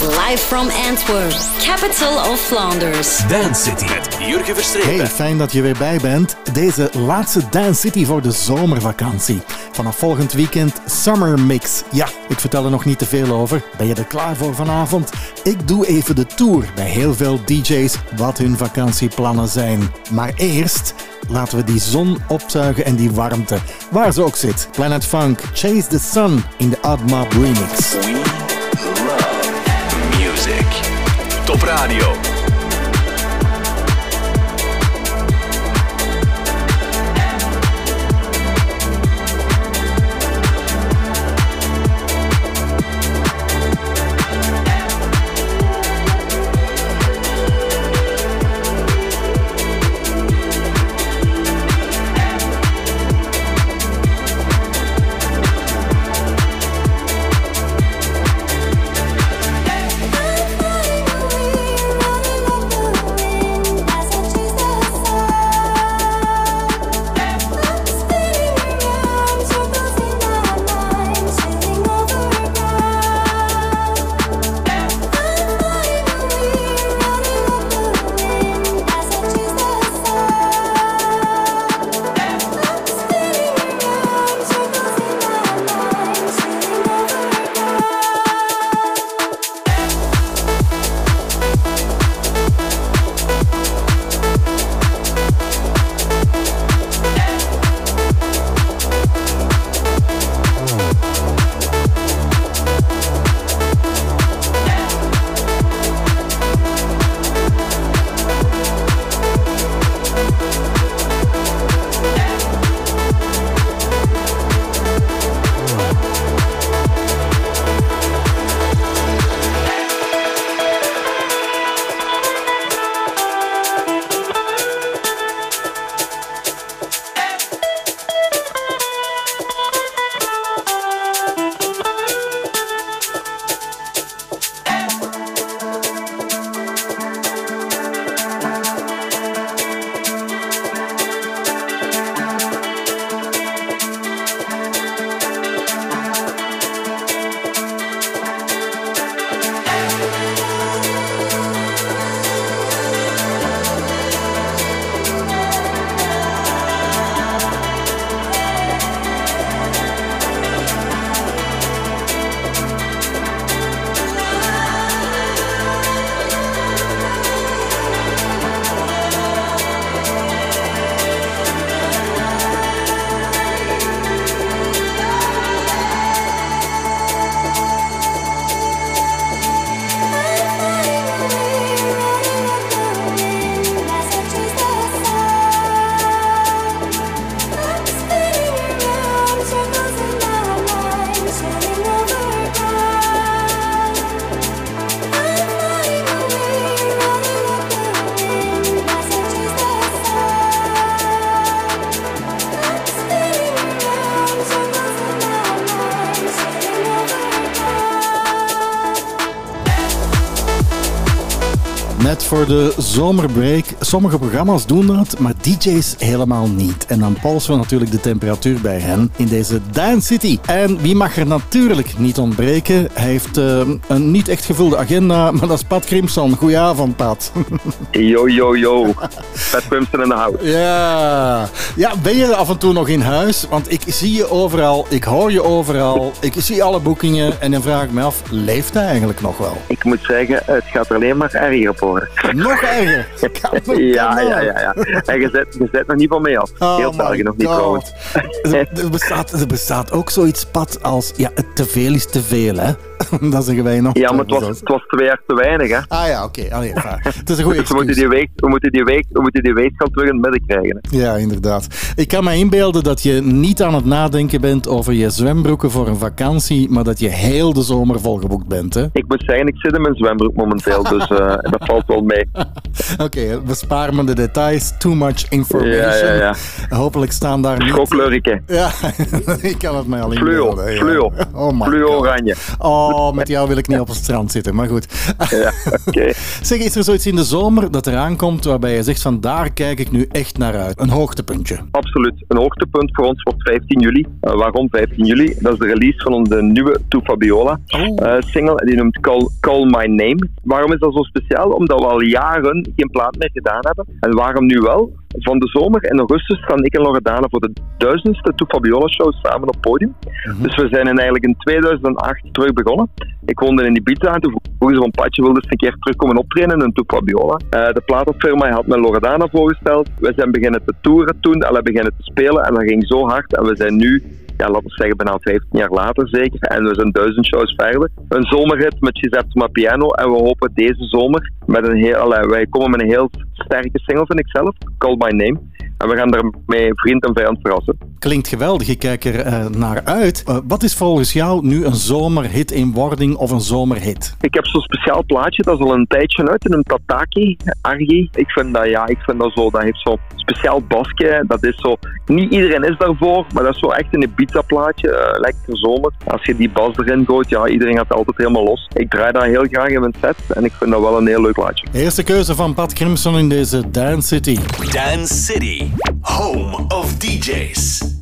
Live from Antwerp, capital of Flanders. Dance City met Jurgen Verstrepen. Hey, fijn dat je weer bij bent. Deze laatste Dance City voor de zomervakantie. Vanaf volgend weekend Summer Mix. Ja, ik vertel er nog niet te veel over. Ben je er klaar voor vanavond? Ik doe even de tour bij heel veel DJ's wat hun vakantieplannen zijn. Maar eerst laten we die zon opzuigen en die warmte. Waar ze ook zit. Planet Funk, Chase the Sun in de Mob remix. Radio. Voor de zomerbreak. Sommige programma's doen dat, maar DJ's helemaal niet. En dan polsen we natuurlijk de temperatuur bij hen in deze Dance City. En wie mag er natuurlijk niet ontbreken? Hij heeft eh, een niet echt gevulde agenda, maar dat is Pat Crimson. Goedenavond, Pat. Yo, yo, yo. Pat Crimson in de house. Ja. ja, ben je af en toe nog in huis? Want ik zie je overal, ik hoor je overal, ik zie alle boekingen en dan vraag ik me af, leeft hij eigenlijk nog wel? Ik moet zeggen, het gaat er alleen maar erger op worden. Nog erger? Ja, ja, ja, ja. En je zet, je zet nog niet van mee af. Oh Heel België nog niet trouwens. Er, bestaat, er bestaat ook zoiets, Pat, als ja, het te veel is te veel, hè? Dat zeggen wij nog. Ja, maar het was, het was twee jaar te weinig, hè. Ah ja, oké. Het is een goede Dus we moeten die weeg, we moeten die weeg, we moeten die weegschaal terug in het midden krijgen. Hè. Ja, inderdaad. Ik kan me inbeelden dat je niet aan het nadenken bent over je zwembroeken voor een vakantie, maar dat je heel de zomer volgeboekt bent, hè? Ik moet zeggen, ik zit in mijn zwembroek momenteel, dus eh, dat valt wel mee. Oké, we sparen me de details. Too much information. Ja, ja, Hopelijk staan daar niet... Ja, ik kan het mij al Fluo, inbeelden. ja. fluo. Oh my Fluo oranje. Oh, Oh, met jou wil ik niet op het strand zitten, maar goed. Ja, oké. Zeg, is er zoiets in de zomer dat eraan komt waarbij je zegt van daar kijk ik nu echt naar uit? Een hoogtepuntje. Absoluut. Een hoogtepunt voor ons wordt 15 juli. Uh, waarom 15 juli? Dat is de release van onze nieuwe To Fabiola uh, single. Die noemt Call, Call My Name. Waarom is dat zo speciaal? Omdat we al jaren geen plaat meer gedaan hebben. En waarom nu wel? Van de zomer in augustus staan ik en Loredana voor de duizendste To Fabiola show samen op podium. Dus we zijn in eigenlijk in 2008 terug begonnen. Ik woonde in Ibiza en toen vroegen ze van Patje wilde eens een keer terugkomen optreden in To Fabiola. Uh, de platenfirma had me Loredana voorgesteld. We zijn beginnen te toeren toen, en we beginnen te spelen en dat ging zo hard. En we zijn nu ja, laten we zeggen, bijna 15 jaar later zeker. En we zijn duizend shows verder. Een zomerrit met Giuseppe Ma Piano. En we hopen deze zomer met een heel, wij komen met een heel sterke single, vind ik zelf. Call My Name. En we gaan daarmee vriend en vijand verrassen. Klinkt geweldig, ik kijk er uh, naar uit. Uh, wat is volgens jou nu een zomerhit in wording of een zomerhit? Ik heb zo'n speciaal plaatje, dat is al een tijdje uit, in een Tataki, Argi. Ik vind dat, ja, ik vind dat zo, dat heeft zo'n speciaal basje. Dat is zo, niet iedereen is daarvoor, maar dat is zo echt een Ibiza plaatje, uh, lekker zomer. Als je die bas erin gooit, ja, iedereen gaat altijd helemaal los. Ik draai dat heel graag in mijn set en ik vind dat wel een heel leuk plaatje. Eerste keuze van Pat Crimson in deze Dance City. Dance City. Home of DJs.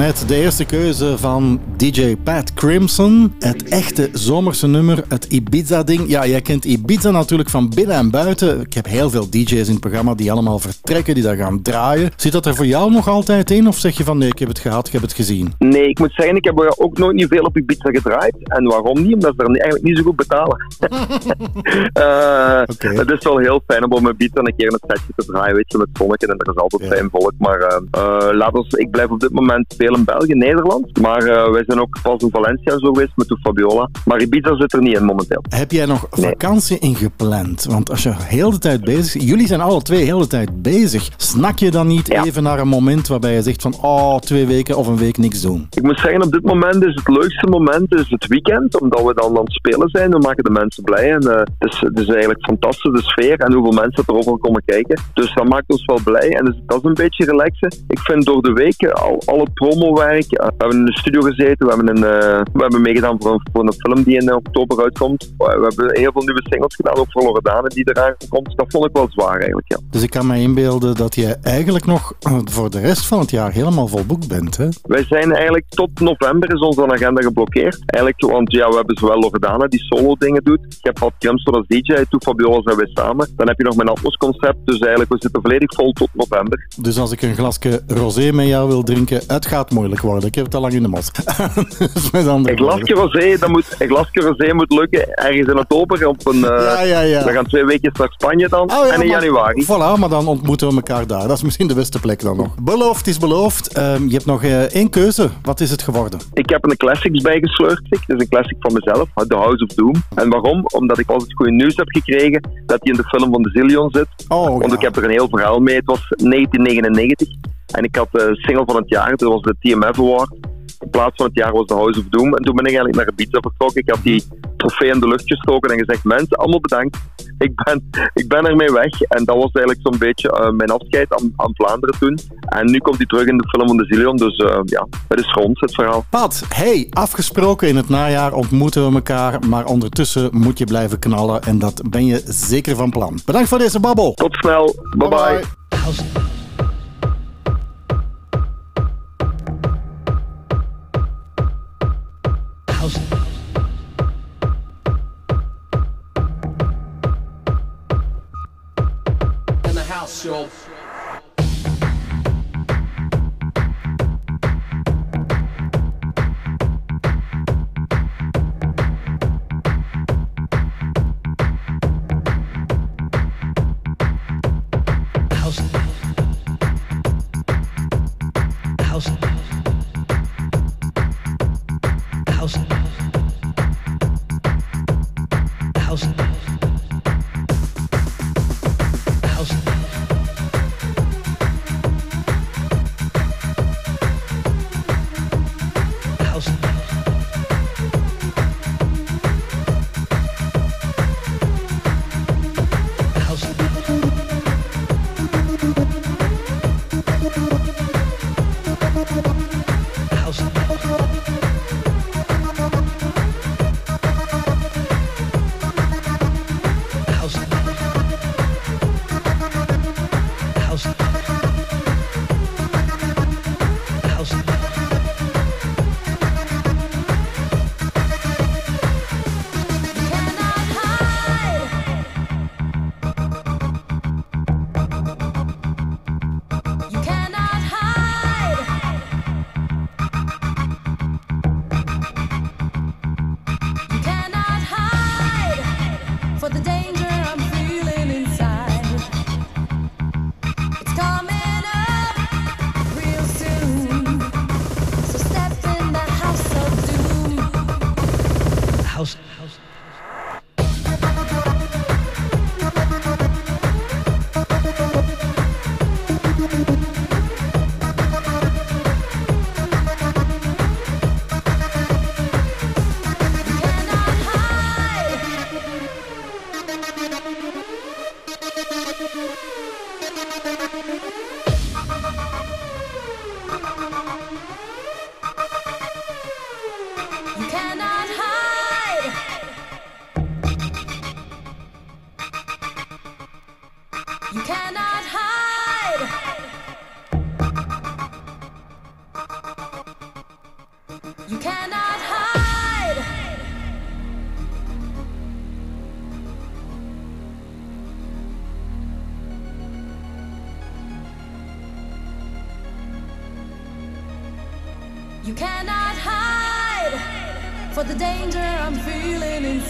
Daarnet de eerste keuze van DJ Pat Crimson. Het echte zomerse nummer, het Ibiza-ding. Ja, jij kent Ibiza natuurlijk van binnen en buiten. Ik heb heel veel DJ's in het programma die allemaal vertrekken, die daar gaan draaien. Zit dat er voor jou nog altijd in? Of zeg je van nee, ik heb het gehad, ik heb het gezien? Nee, ik moet zeggen, ik heb ook nooit niet veel op Ibiza gedraaid. En waarom niet? Omdat ze er eigenlijk niet zo goed betalen. uh, Het is wel heel fijn om op Ibiza een keer een setje te draaien, weet je, met zonnetje. En er is altijd fijn volk. Maar uh, uh, laat ons, ik blijf op dit moment veel in België, Nederland. Maar wij zijn ook pas in Valencia zo geweest met de Fabiola. Maar Ibiza zit er niet in momenteel. Heb jij nog vakantie ingepland? Want als je heel de tijd bezig bent, jullie zijn alle twee heel de tijd bezig. Snak je dan niet even naar een moment waarbij je zegt van oh, twee weken of een week niks doen? Ik moet zeggen, op dit moment is het leukste moment is het weekend, omdat we dan aan het spelen zijn. We maken de mensen blij en uh, het, is, het is eigenlijk fantastisch, de sfeer en hoeveel mensen er overal komen kijken. Dus dat maakt ons wel blij en dus, dat is een beetje relaxen. Ik vind door de week al, al het promowerk, uh, we hebben in de studio gezeten, we hebben, een, uh, we hebben meegedaan voor een, voor een film die in oktober uitkomt. We hebben heel veel nieuwe singles gedaan, ook voor Loredane die eraan komt. Dat vond ik wel zwaar eigenlijk, ja. Dus ik kan me inbeelden dat je eigenlijk nog voor de rest van het jaar helemaal volboekt bent, hè? Wij zijn eigenlijk tot november is onze agenda geblokkeerd. Eigenlijk, want ja, we hebben zowel Loredana die solo dingen doet. Ik heb Pat Crimson als DJ, toen Fabiola zijn wij samen. Dan heb je nog mijn Atmos concept, dus eigenlijk we zitten volledig vol tot november. Dus als ik een glasje rosé met jou wil drinken, het gaat moeilijk worden. Ik heb het al lang in de mot. een glasje rosé, dat moet, een glasje rosé moet lukken ergens in oktober op een... Uh, ja, ja, ja. We gaan twee weken naar Spanje dan oh, en in januari. Voilà, maar dan ontmoeten we elkaar daar. Dat is misschien de beste plek dan nog. Beloofd is beloofd. Um, je hebt nog uh, één keuze. Wat is het geworden? Ik heb een classics bijgesleurd. Dat is een classic van mezelf, The House of Doom. En waarom? Omdat ik al het goede nieuws heb gekregen dat hij in de film van de Zillion zit. Oh, Want ik heb er een heel verhaal mee. Het was 1999 en ik had de single van het jaar. Dat was de TMF Award in plaats van het jaar was de House of Doom. En toen ben ik eigenlijk naar Ibiza vertrokken. Ik heb die trofee in de lucht gestoken en gezegd: Mensen, allemaal bedankt. Ik ben, ik ben ermee weg. En dat was eigenlijk zo'n beetje uh, mijn afscheid aan, aan, Vlaanderen toen. En nu komt hij terug in de film van de Zillion. Dus uh, ja, het is rond, het verhaal. Pat, hey, afgesproken in het najaar ontmoeten we elkaar. Maar ondertussen moet je blijven knallen. En dat ben je zeker van plan. Bedankt voor deze babbel. Tot snel. bye.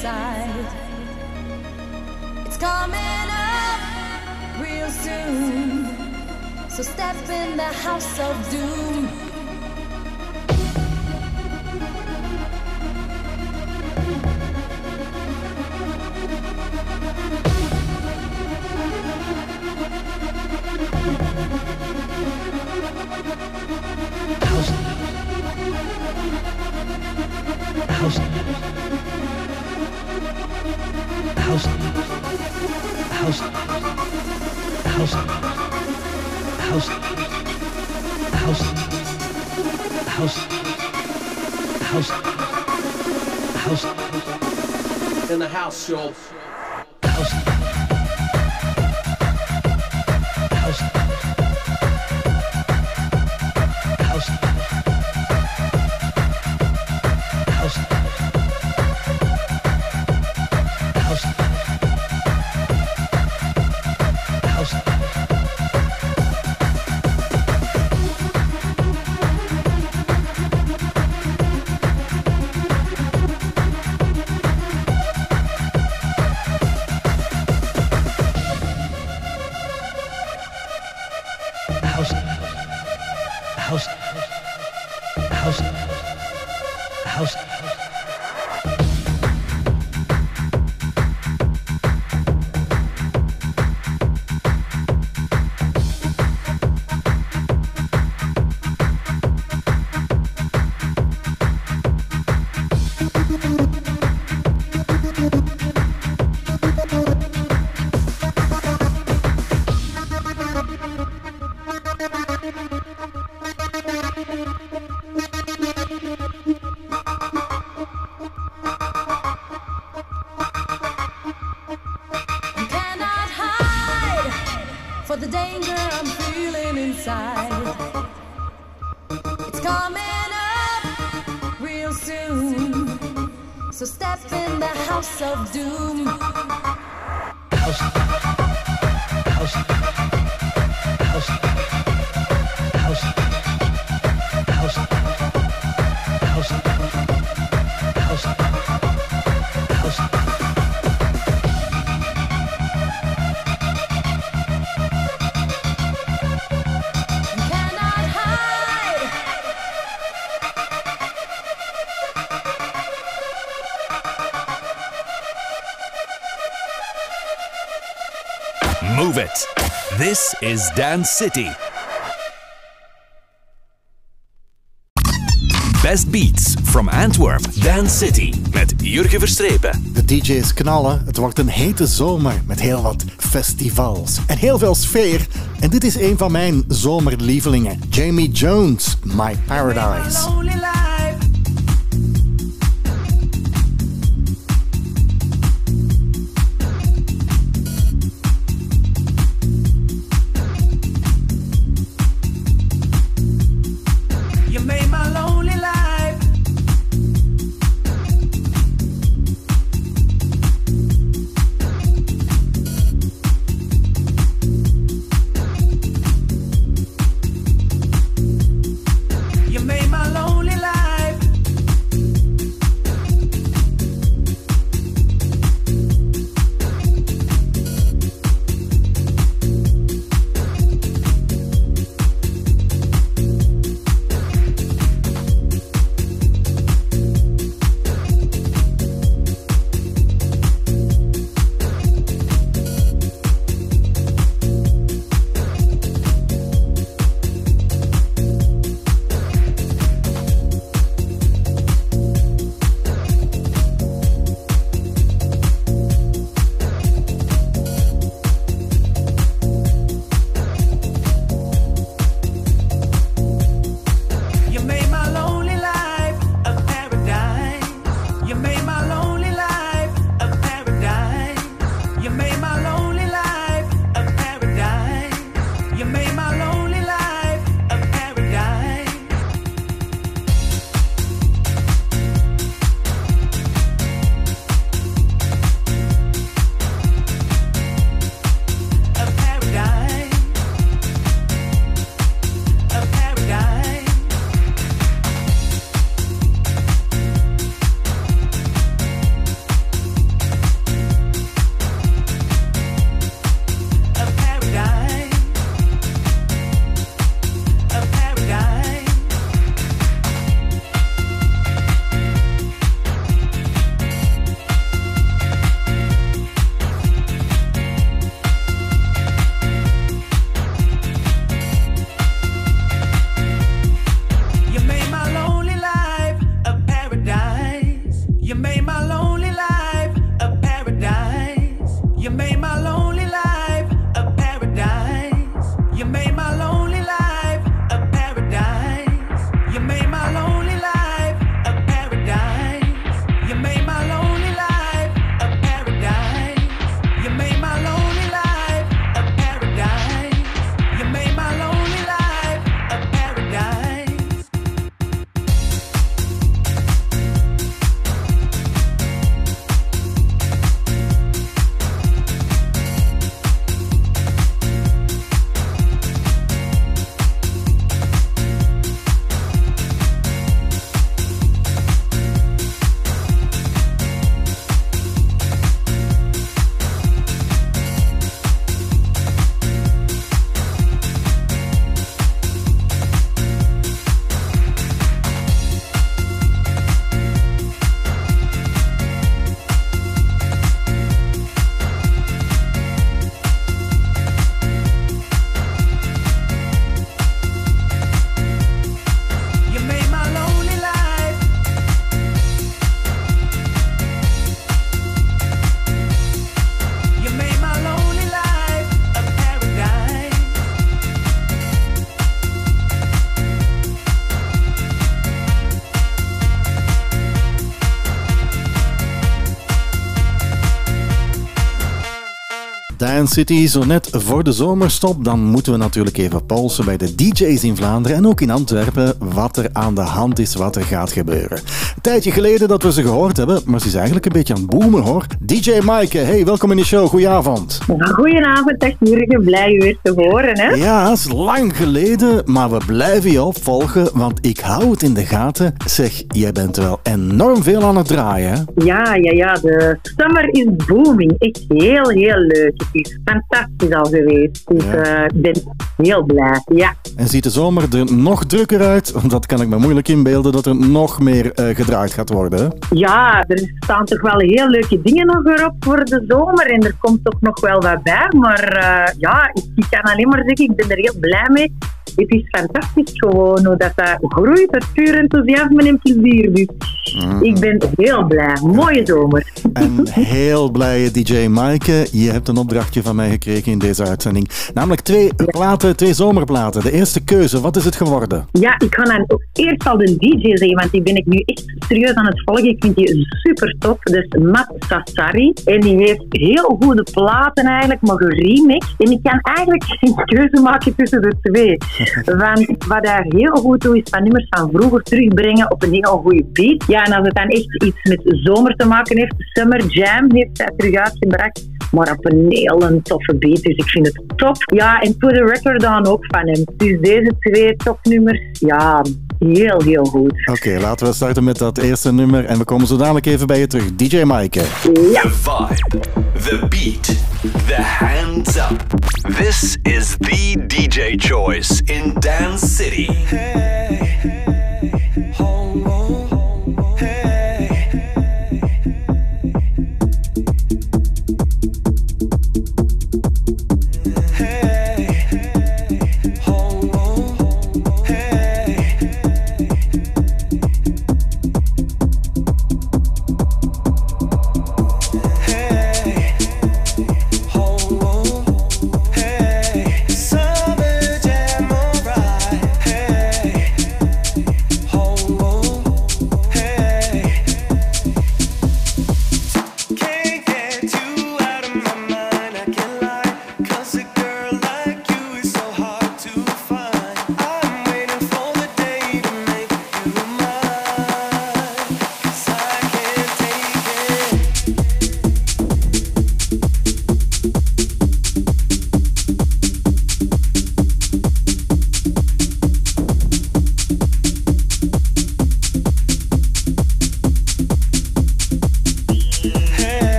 side. House show. This is Dance City. Best Beats from Antwerp, Dance City met Jurgen Verstrepen. De DJ's knallen, het wordt een hete zomer met heel wat festivals en heel veel sfeer. En dit is een van mijn zomerlievelingen, Jamie Jones, My Paradise. Dance City zo net voor de zomerstop, dan moeten we natuurlijk even polsen bij de DJ's in Vlaanderen en ook in Antwerpen wat er aan de hand is, wat er gaat gebeuren. Tijdje geleden dat we ze gehoord hebben, maar ze is eigenlijk een beetje aan het boomen hoor. DJ Maaike, hey, welkom in de show, goedenavond. Goedenavond, dag Jurgen. Blij je weer te horen. Hè? Ja, het is lang geleden, maar we blijven je opvolgen, want ik hou het in de gaten. Zeg, jij bent wel enorm veel aan het draaien, hè? Ja, ja, ja. De summer is booming. Echt heel, heel leuk. Het is fantastisch al geweest. Dus Ja. eh, ik ben heel blij. Ja. En ziet de zomer er nog drukker uit? Want dat kan ik me moeilijk inbeelden dat er nog meer eh, gaat worden. ja, er staan toch wel heel leuke dingen nog erop voor de zomer. En er komt toch nog wel wat bij. Maar eh, ja, ik, ik kan alleen maar zeggen, ik ben er heel blij mee. Het is fantastisch gewoon hoe dat, dat groeit. Het puur enthousiasme en plezier. Dus ik ben heel blij. Mooie zomer. En heel blije DJ Maaike, je hebt een opdrachtje van mij gekregen in deze uitzending. Namelijk twee platen, twee zomerplaten. De eerste keuze, wat is het geworden? Ja, ik ga dan eerst al de DJ zeggen, want die ben ik nu echt serieus aan het volgen. Ik vind die super tof. Dus Matt Sassari. En die heeft heel goede platen eigenlijk, maar geremixed. En ik kan eigenlijk geen keuze maken tussen de twee. Want wat daar heel goed toe is, van nummers van vroeger terugbrengen op een heel goede beat. Ja, en als het dan echt iets met zomer te maken heeft, Summer Jam heeft zij terug uitgebracht. Maar op een heel toffe beat, dus ik vind het top. Ja, en To The Record dan ook van hem. Dus deze twee topnummers, ja, heel, heel goed. Oké, laten we starten met dat eerste nummer en we komen zo dadelijk even bij je terug. DJ Maaike. The vibe, the beat, the hands up. This is the DJ choice in Dance City. Alright, hey.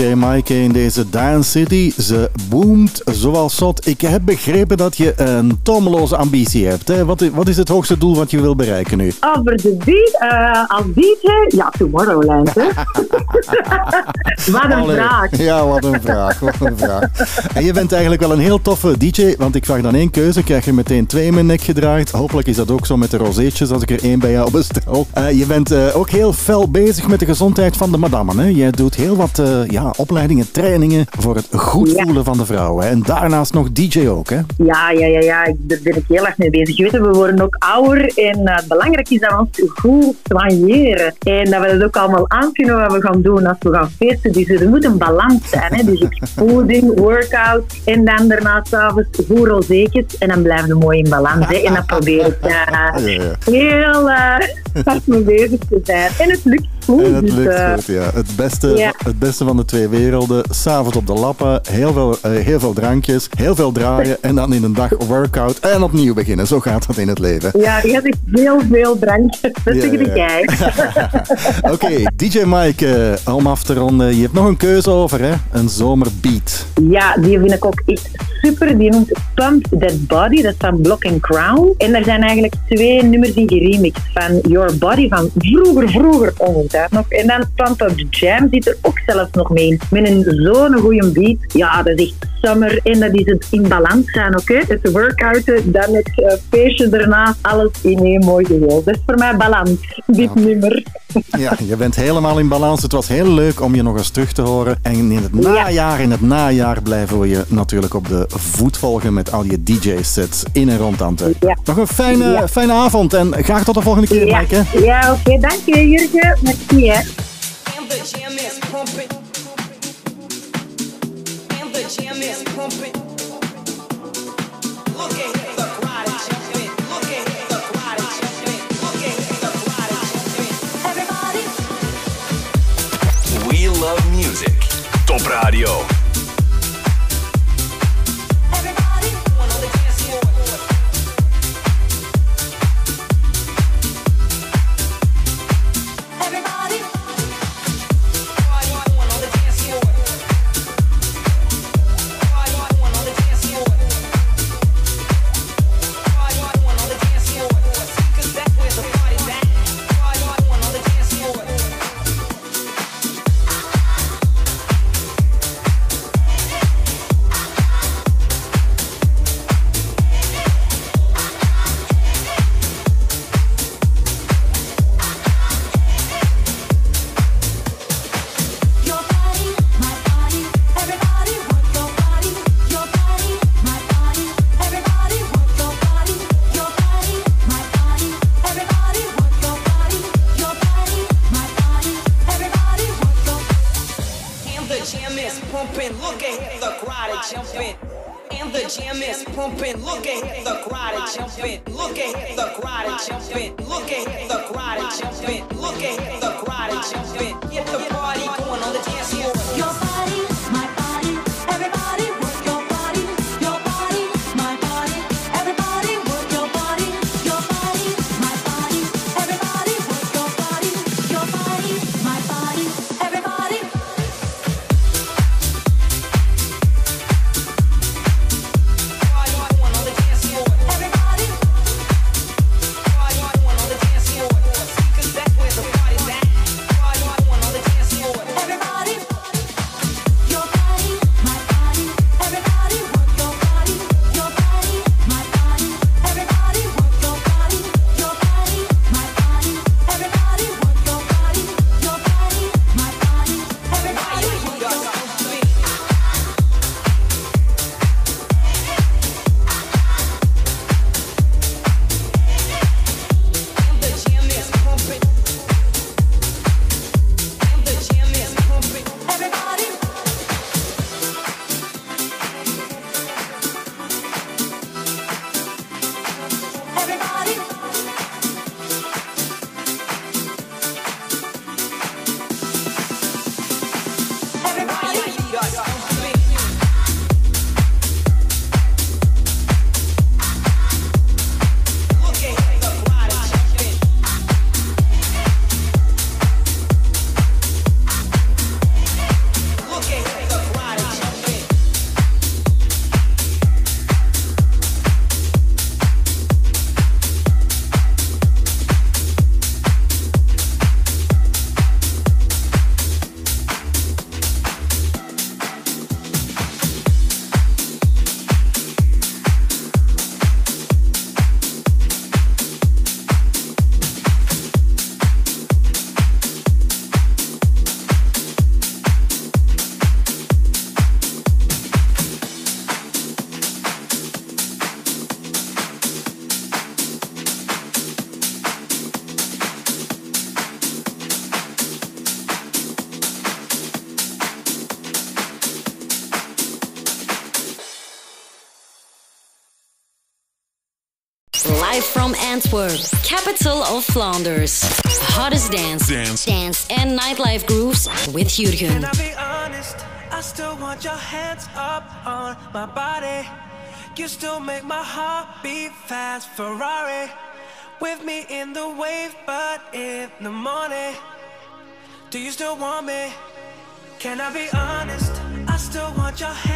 DJ Mike in deze Dance City. Ze boomt zoals zot. Ik heb begrepen dat je een tomeloze ambitie hebt. Hè? Wat, is, wat is het hoogste doel wat je wil bereiken nu? Over de beat, uh, als DJ, ja, Tomorrowland. Hè? wat een Allee. vraag. Ja, wat een vraag. Wat een vraag. En je bent eigenlijk wel een heel toffe DJ, want ik vraag dan één keuze, krijg je meteen twee in mijn nek gedraaid. Hopelijk is dat ook zo met de rozeetjes als ik er één bij jou bestel. Eh, je bent eh, ook heel fel bezig met de gezondheid van de madammen. Hè? Jij doet heel wat eh, ja, opleidingen, trainingen voor het goed Ja. voelen van de vrouwen. hè. En daarnaast nog DJ ook, hè? Ja, ja, ja, ja, ik- daar ben ik heel erg mee bezig. Je weet, we worden ook ouder en eh, belangrijk is dat we ons goed soigneren. En dat we dat ook allemaal aan kunnen wat we gaan doen als we gaan feesten. Dus er moet een balans zijn. Hè? Dus voeding, workout en dan daarna s'avonds goed rozeetjes. En dan blijven we mooi in balans. Hè? En dan probeer ik ja. heel eh, hard mee bezig te zijn. En het lukt goed. En het dus, lukt eh, goed, ja. Het beste, ja. het beste van de twee werelden. S'avonds op de lappen, heel veel, eh, heel veel drankjes, heel veel draaien en dan in een dag workout en opnieuw beginnen. Zo gaat het in het leven. ja, je hebt heel veel drankjes. Dat Ja, zeg jij. Oké, DJ Mike, eh, om af te ronden. Je hebt nog een keuze over, hè? Een zomerbeat. Ja, die vind ik ook echt super. Die noemt Pump That Body, dat is van Block and Crown. En daar zijn eigenlijk twee nummers in geremixed. Van Your Body van vroeger, vroeger, ongetwijfeld nog. En dan Pump Up Jam zit er ook zelfs nog mee in. Met een zo'n goede beat. Ja, dat is echt summer. En dat is het in balans zijn, oké? Het workouten, dan het eh, feestje daarna. Alles in één mooi geheel. Dat is voor mij balans, dit nummer. Ja, je bent helemaal in balans. Het was heel leuk om je nog eens terug te horen. En in het najaar, in het najaar blijven we je natuurlijk op de voet volgen met al je DJ-sets in en rond Antwerpen. Ja. Nog een fijne, fijne avond en graag tot de volgende keer, Mike. hè? ja oké. dank je, Jurgen. Hè. And the jam is pumping. And the jam is pumping. Look at the jumping. Look at the jumping. Look at the jumping. Everybody, We love music. Top Radio. Live from Antwerp, capital of Flanders. Hottest dance, Dance. dance and nightlife grooves with Jurgen. Can I be honest? I still want your hands up on my body. You still make my heart beat fast. Ferrari with me in the wave, but in the morning. Do you still want me? Can I be honest? I still want your hands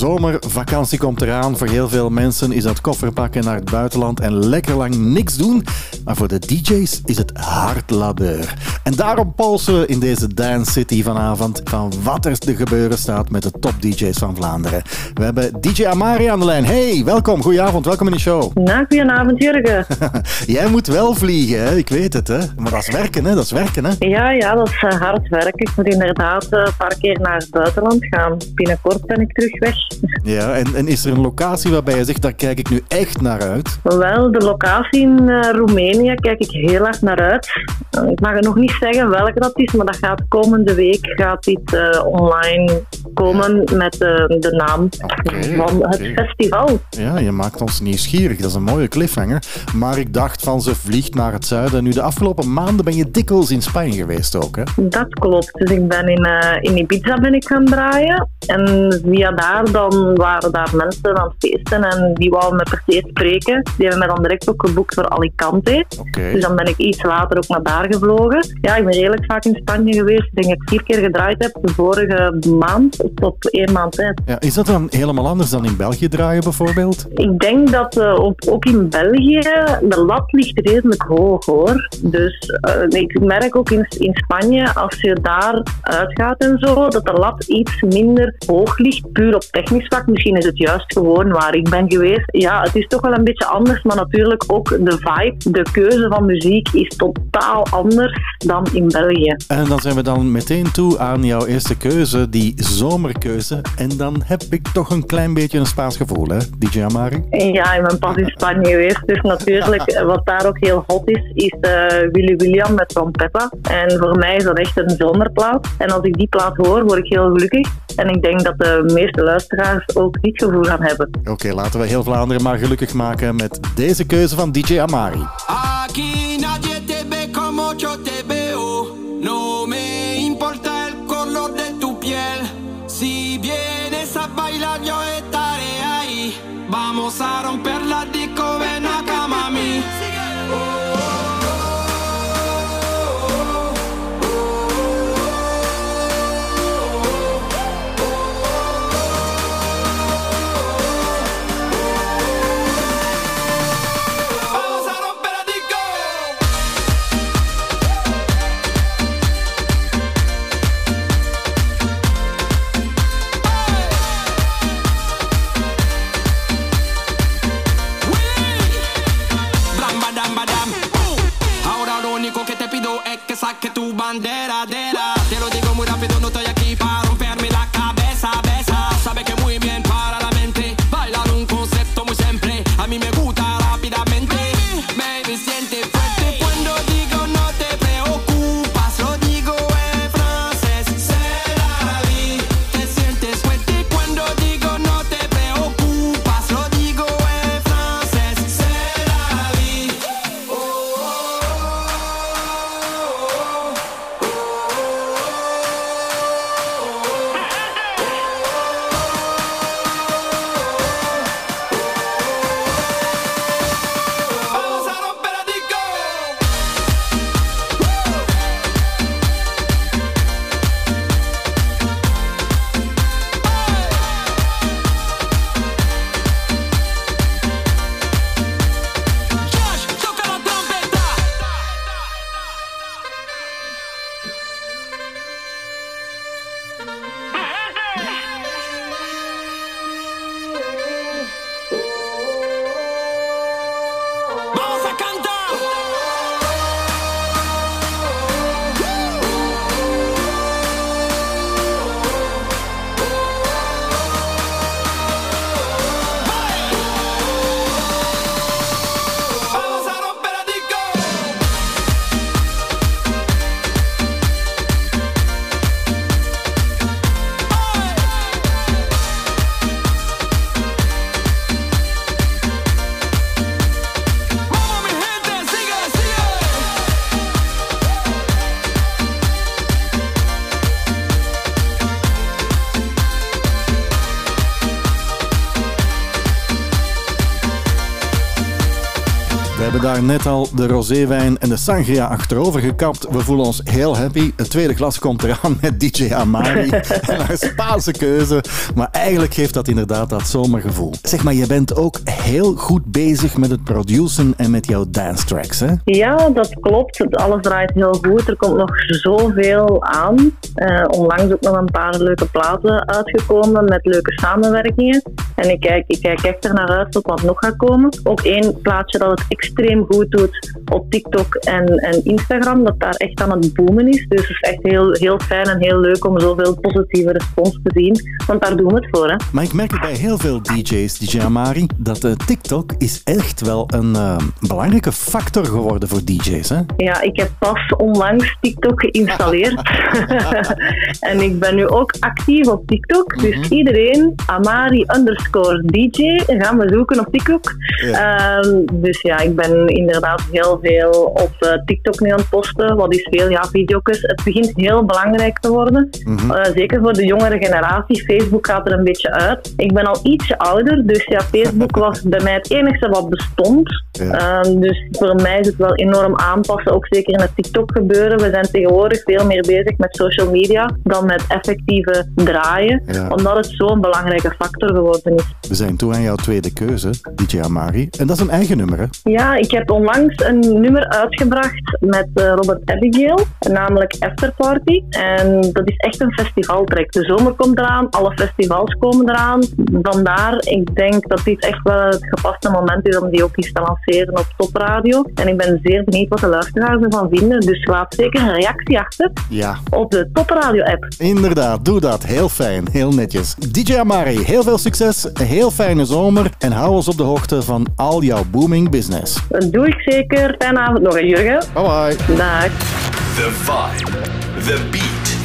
De zomervakantie komt eraan. Voor heel veel mensen is dat koffer pakken naar het buitenland en lekker lang niks doen. Maar voor de DJ's is het hard labeur. En daarom polsen we in deze Dance City vanavond van wat er te gebeuren staat met de top DJ's van Vlaanderen. We hebben DJ Amari aan de lijn. Hey, welkom. Goedenavond. Welkom in de show. Nou, goedenavond Jurgen. Jij moet wel vliegen, hè? ik weet het. Hè? Maar dat is werken, hè? dat is werken. Hè? Ja, ja, dat is eh, hard werken. Ik moet inderdaad eh, een paar keer naar het buitenland gaan. Binnenkort ben ik terug weg. Ja, en, en is er een locatie waarbij je zegt, daar kijk ik nu echt naar uit? Wel, de locatie in eh, Roemenië kijk ik heel erg naar uit. Eh, ik mag er nog niet zeggen welke dat is, maar dat gaat komende week gaat dit eh, online komen met de naam van het festival. Ja, je maakt ons nieuwsgierig. Dat is een mooie cliffhanger. Maar ik dacht van ze vliegt naar het zuiden. Nu, de afgelopen maanden ben je dikwijls in Spanje geweest ook, hè? Dat klopt. Dus ik ben in, in Ibiza ben ik gaan draaien. En via daar dan waren daar mensen aan het feesten en die wouden me per se spreken. Die hebben mij dan direct ook geboekt voor Alicante. Dus dan ben ik iets later ook naar daar gevlogen. Ja, ik ben redelijk vaak in Spanje geweest. Ik denk dat ik vier keer gedraaid heb de vorige maand tot één maand tijd. Ja, is dat dan helemaal anders dan in België draaien bijvoorbeeld? Ik denk dat eh, ook, ook in België de lat ligt redelijk hoog hoor. Dus eh, ik merk ook in, in Spanje, als je daar uitgaat en zo, dat de lat iets minder hoog ligt, puur op technisch vlak, misschien is het juist gewoon waar ik ben geweest. Ja, het is toch wel een beetje anders, maar natuurlijk ook de vibe, de keuze van muziek is totaal anders dan in België. En dan zijn we dan meteen toe aan jouw eerste keuze, die zomerkeuze. En dan heb ik toch een klein beetje een Spaans gevoel, hè, DJ Amari? Ja, ik ben pas in Spanje geweest, dus natuurlijk, wat daar ook heel hot is, is eh, Willy William met Trompetta. En voor mij is dat echt een zomerplaat. En als ik die plaat hoor, word ik heel gelukkig. En ik denk dat de meeste luisteraars ook dit gevoel gaan hebben. Oké, laten we heel Vlaanderen maar gelukkig maken met deze keuze van DJ Amari. Net al de roséwijn en de sangria achterover gekapt. We voelen ons heel happy. Het tweede glas komt eraan met DJ Amari en haar Spaanse keuze. Maar eigenlijk geeft dat inderdaad dat zomergevoel. Zeg maar, je bent ook heel goed bezig met het produceren en met jouw dance tracks, hè? Ja, dat klopt. Alles draait heel goed. Er komt nog zoveel aan. Eh, onlangs ook nog een paar leuke platen uitgekomen met leuke samenwerkingen. En ik kijk, ik kijk echt er naar uit tot wat nog gaat komen. Ook één plaatje dat het extreem goed doet op TikTok en, en Instagram. Dat daar echt aan het boomen is. Dus het is echt heel, heel fijn en heel leuk om zoveel positieve respons te zien. Want daar doen we het voor. Hè. Maar ik merk het bij heel veel DJ's, DJ Amari, dat eh, TikTok is echt wel een eh, belangrijke factor geworden voor DJ's, hè? Ja, ik heb pas onlangs TikTok geïnstalleerd. en ik ben nu ook actief op TikTok. Dus iedereen, Amari underscore DJ, gaan we zoeken op TikTok. Ehm, dus ja, ik ben inderdaad heel veel op eh, TikTok nu aan het posten. Wat is veel? Ja, video's. Het begint heel belangrijk te worden. Eh, zeker voor de jongere generatie. Facebook gaat er een beetje uit. Ik ben al ietsje ouder, dus ja, Facebook was bij mij het enige wat bestond. Ja. Ehm, dus voor mij is het wel enorm aanpassen, ook zeker in het TikTok gebeuren. We zijn tegenwoordig veel meer bezig met social media dan met effectieve draaien, Ja. omdat het zo'n belangrijke factor geworden We zijn toe aan jouw tweede keuze, DJ Amari. En dat is een eigen nummer, hè? Ja, ik heb onlangs een nummer uitgebracht met eh, Robert Abigail, namelijk Afterparty. En dat is echt een festivaltrack. De zomer komt eraan, alle festivals komen eraan. Vandaar, ik denk dat dit echt wel het gepaste moment is om die ook eens te lanceren op topradio. En ik ben zeer benieuwd wat de luisteraars ervan vinden. Dus laat zeker een reactie achter Ja, op de topradio-app. inderdaad. Doe dat. Heel fijn. Heel netjes. DJ Amari, heel veel succes. Een heel fijne zomer. En hou ons op de hoogte van al jouw booming business. Dat doe ik zeker. Fijne avond nog, Jurgen. Bye bye. Dag. The vibe, the beat,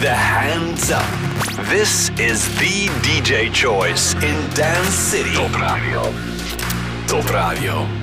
the hands up. This is the DJ choice in Dance City. Top Radio. Top Radio.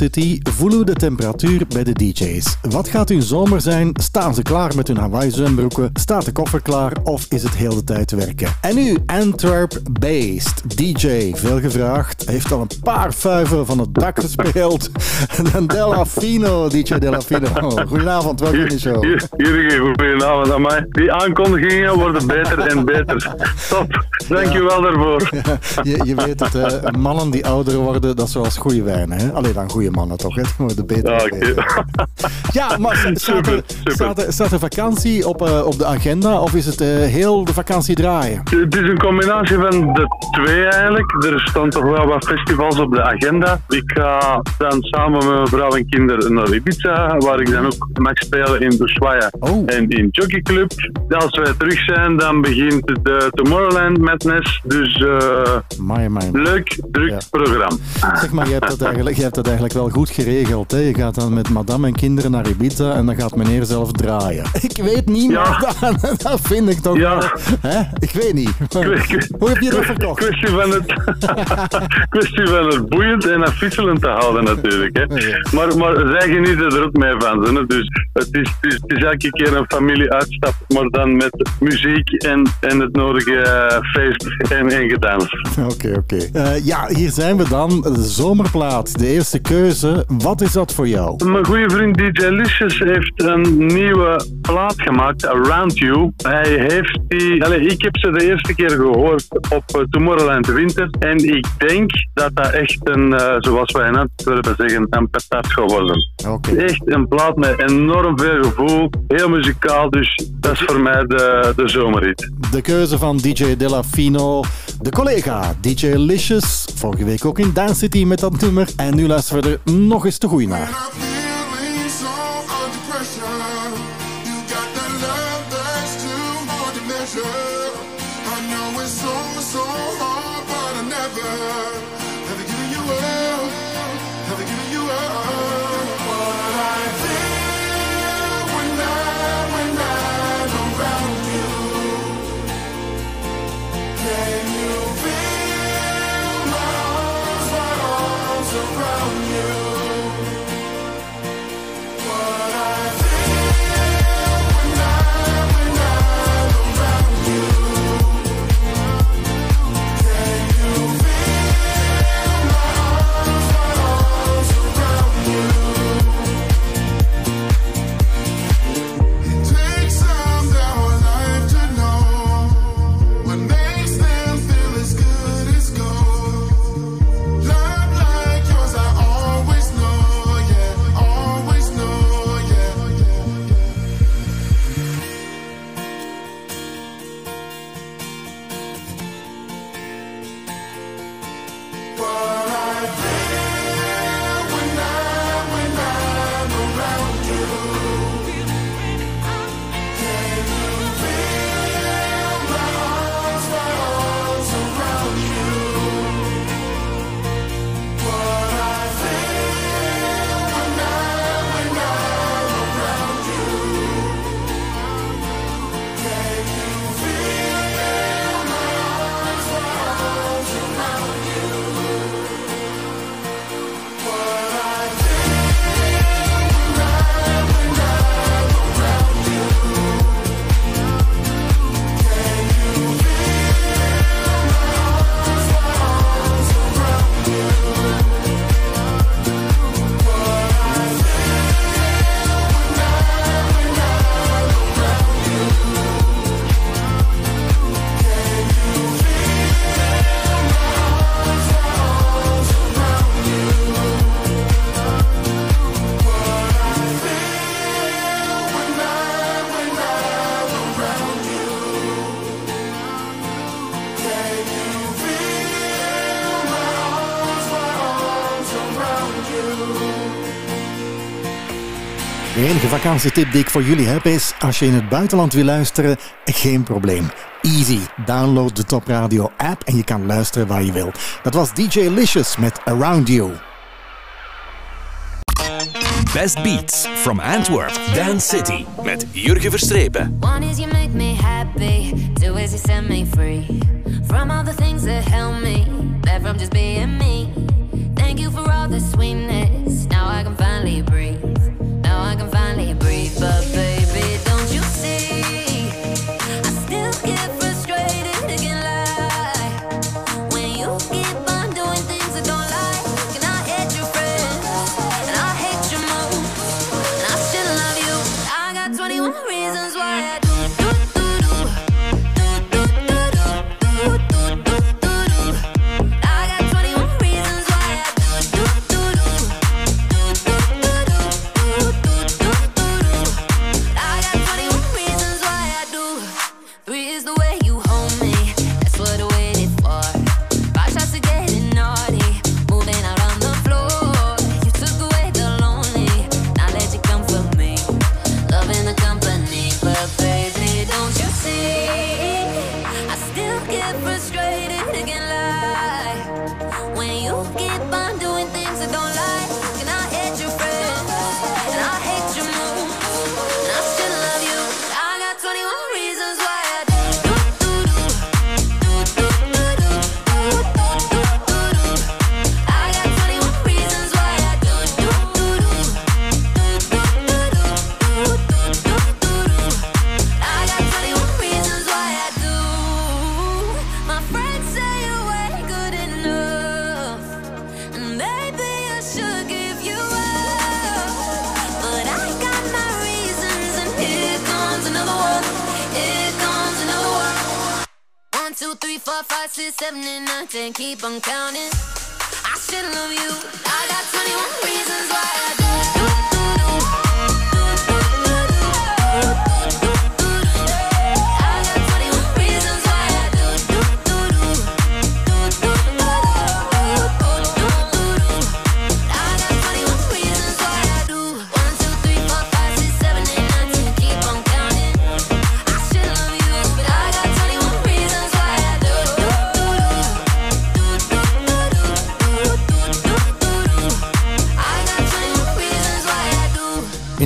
City, voelen we de temperatuur bij de DJ's. Wat gaat hun zomer zijn? Staan ze klaar met hun Hawaii zwembroeken? Staat de koffer klaar of is het heel de tijd werken? En nu Antwerp-based DJ, veel gevraagd, heeft al een paar vuiven van het dak gespeeld. En Delafino, DJ Delafino. Goedenavond, welkom in de show. Jurgen, goedenavond aan mij. Die aankondigingen worden beter en beter. Top, dankjewel daarvoor. Je, je weet het, hè, mannen die ouder worden, dat is zoals goede wijn. Hè? Alleen dan goede mannen toch, hè? Die worden beter. Ja, beter. Ja, maar staat er, staat er, staat er vakantie op, eh, op de agenda of is het eh, heel de vakantie draaien? Het is een combinatie van de twee eigenlijk. Er staan toch wel wat festivals op de agenda. Ik ga dan samen met mijn vrouw en kinderen naar Ibiza, waar ik dan ook mag spelen in Ushuaia en in Jockey Club. Als wij terug zijn, dan begint de Tomorrowland Madness. Dus eh, leuk, druk programma. Zeg maar, je hebt, dat eigenlijk, je hebt dat eigenlijk wel goed geregeld. Hè? Je gaat dan met madame en kinderen naar Ibiza en dan gaat meneer zelf draaien. Ik weet niet, maar dat, dat vind ik toch wel... Hè? Ik weet niet. Hoe heb je dat verkocht? Kwestie van het, kwestie van het boeiend en afwisselend te houden natuurlijk. Hè. Maar, maar zij genieten er ook mee van. Hè. Dus het is, het, is, het is elke keer een familieuitstap, maar dan met muziek en, en het nodige eh, feest en, en gedans. Oké, oké. Eh, ja, hier zijn we dan. De zomerplaat, de eerste keuze. Wat is dat voor jou? Mijn goede vriend DJ Licious heeft een nieuwe plaat gemaakt, Around You. Hij heeft die... Allez, ik heb ze de eerste keer gehoord op eh, Tomorrowland Winter. En ik denk dat dat echt een, eh, zoals wij in Antwerpen zeggen, een patat geworden. Oké. Echt een plaat met enorm veel gevoel, heel muzikaal. Dus dat is voor mij de, de zomerhit. De keuze van DJ Delafino. De collega DJ Licious. Vorige week ook in Dance City met dat nummer. En nu luisteren we er nog eens te goed naar. De enige vakantietip die ik voor jullie heb is, als je in het buitenland wil luisteren, geen probleem. Easy. Download de Top Radio app en je kan luisteren waar je wil. Dat was DJ Licious met Around You. Best Beats from Antwerp, Dance City. Met Jurgen Verstrepen. One is you make me happy, two is you set me free from all the things that held me from just being me. Thank you for all the sweetness. Now I can finally breathe. I can finally breathe. But five, six, seven, and. Keep on counting. I should love you. I got 21 reasons why I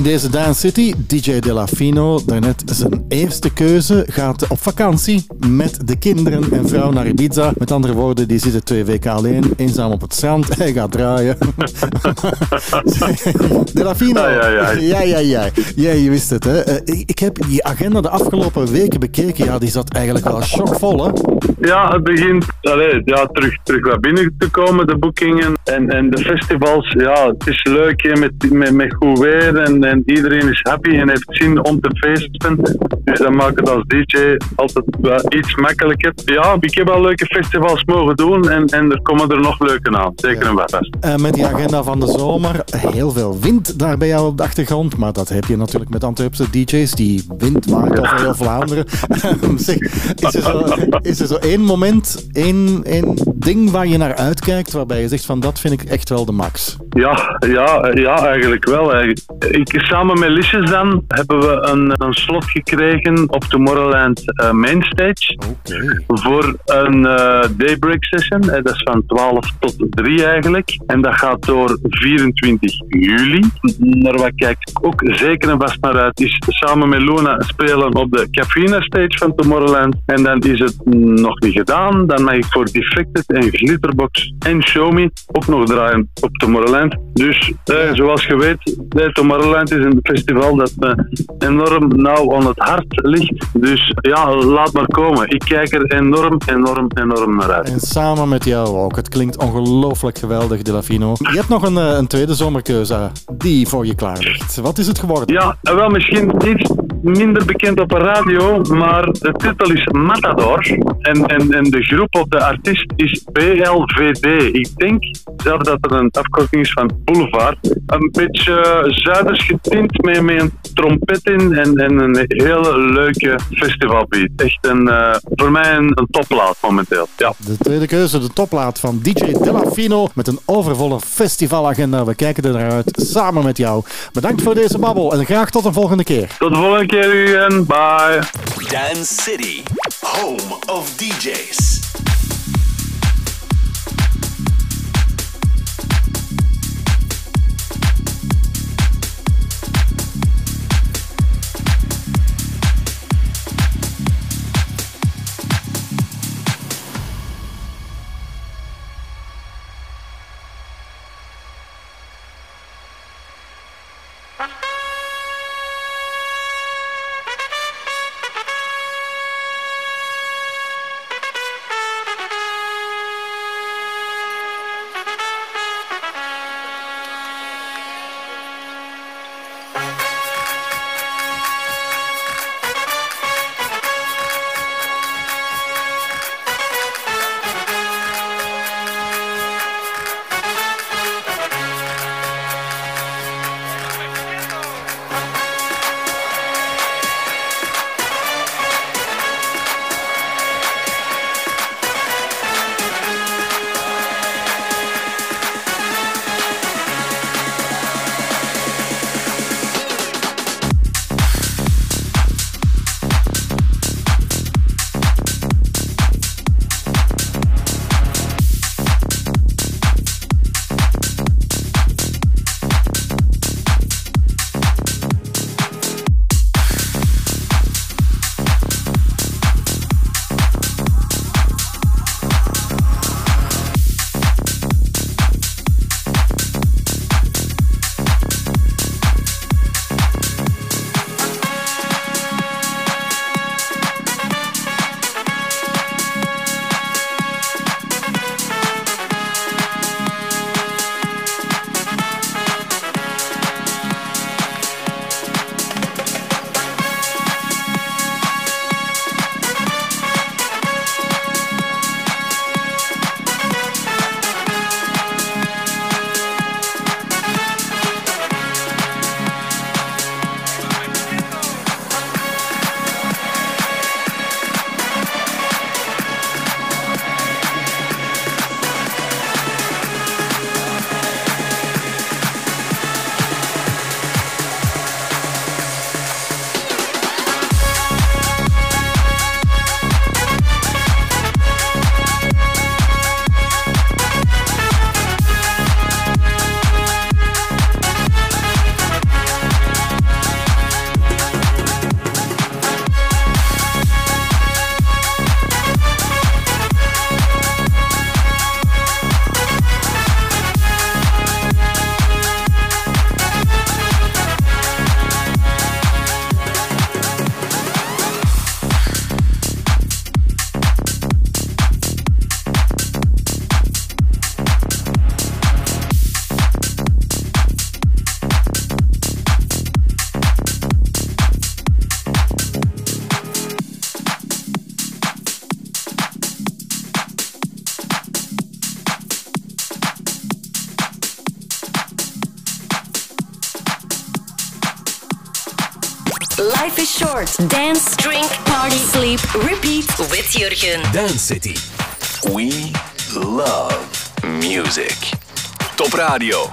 deze Dance City, DJ Delafino, daarnet zijn eerste keuze, gaat op vakantie met de kinderen en vrouw naar Ibiza. Met andere woorden, die zitten twee weken alleen, eenzaam op het strand. Hij gaat draaien. Delafino. Ja, ja, ja. ja, ja, ja. Ja, je wist het, hè. Eh, ik, ik heb die agenda de afgelopen weken bekeken. Ja, die zat eigenlijk wel chockvol, hè. Ja, het begint allee, ja, terug, terug wat binnen te komen, de boekingen. En, en de festivals, ja, het is leuk hè, met, met, met goed weer en, en iedereen is happy en heeft zin om te feesten. Dus dat maakt het als DJ altijd wel iets makkelijker. Ja, ik heb al leuke festivals mogen doen en, en er komen er nog leuke aan. Zeker en vast. Eh, met die agenda van de zomer, heel veel wind daar bij jou op de achtergrond. Maar dat heb je natuurlijk met Antwerpse DJ's. Die wind waait over heel Vlaanderen. zeg, is, er zo, is er zo één moment, één, één ding waar je naar uitkijkt, waarbij je zegt van dat vind ik echt wel de max? Ja, ja, ja, eigenlijk wel. Eigenlijk. Ik, samen met Lisjes dan hebben we een, een slot gekregen op Tomorrowland eh, Mainstage. Voor een eh, daybreak session. Eh, dat is van 12 tot 3 eigenlijk. En dat gaat door 24 juli. Naar wat kijk ik ook zeker en vast naar uit is samen met Luna spelen op de Cafina stage van Tomorrowland. En dan is het nog niet gedaan. Dan mag ik voor Defected en Glitterbox en Show Me ook nog draaien op Tomorrowland. Dus eh, zoals je weet, Tomorrowland is een festival dat me enorm nauw aan het hart ligt. Dus ja, laat maar komen. Ik kijk er enorm, enorm, enorm naar uit. En samen met jou ook. Het klinkt ongelooflijk geweldig, Delafino. Je hebt nog een, eh, een tweede zomerkeuze die voor je klaar ligt. Wat is het geworden? Ja, en wel misschien iets minder bekend op de radio, maar de titel is Matador. En, en, en de groep of de artiest is BLVD. Ik denk zelf dat het een afkorting is van Boulevard. Een beetje eh, zuiders getint met, met een trompet in en, en een hele leuke festivalbeat. Echt een, eh, voor mij een, een topplaat momenteel. Ja. De tweede keuze, de toplaat van DJ Delafino met een overvolle festivalagenda. We kijken er naar uit samen met jou. Bedankt voor deze babbel en graag tot een volgende keer. Tot de volgende keer, Ugen. Bye. Dance City, home of DJs. Jurgen. Dance City. We love music. Top Radio.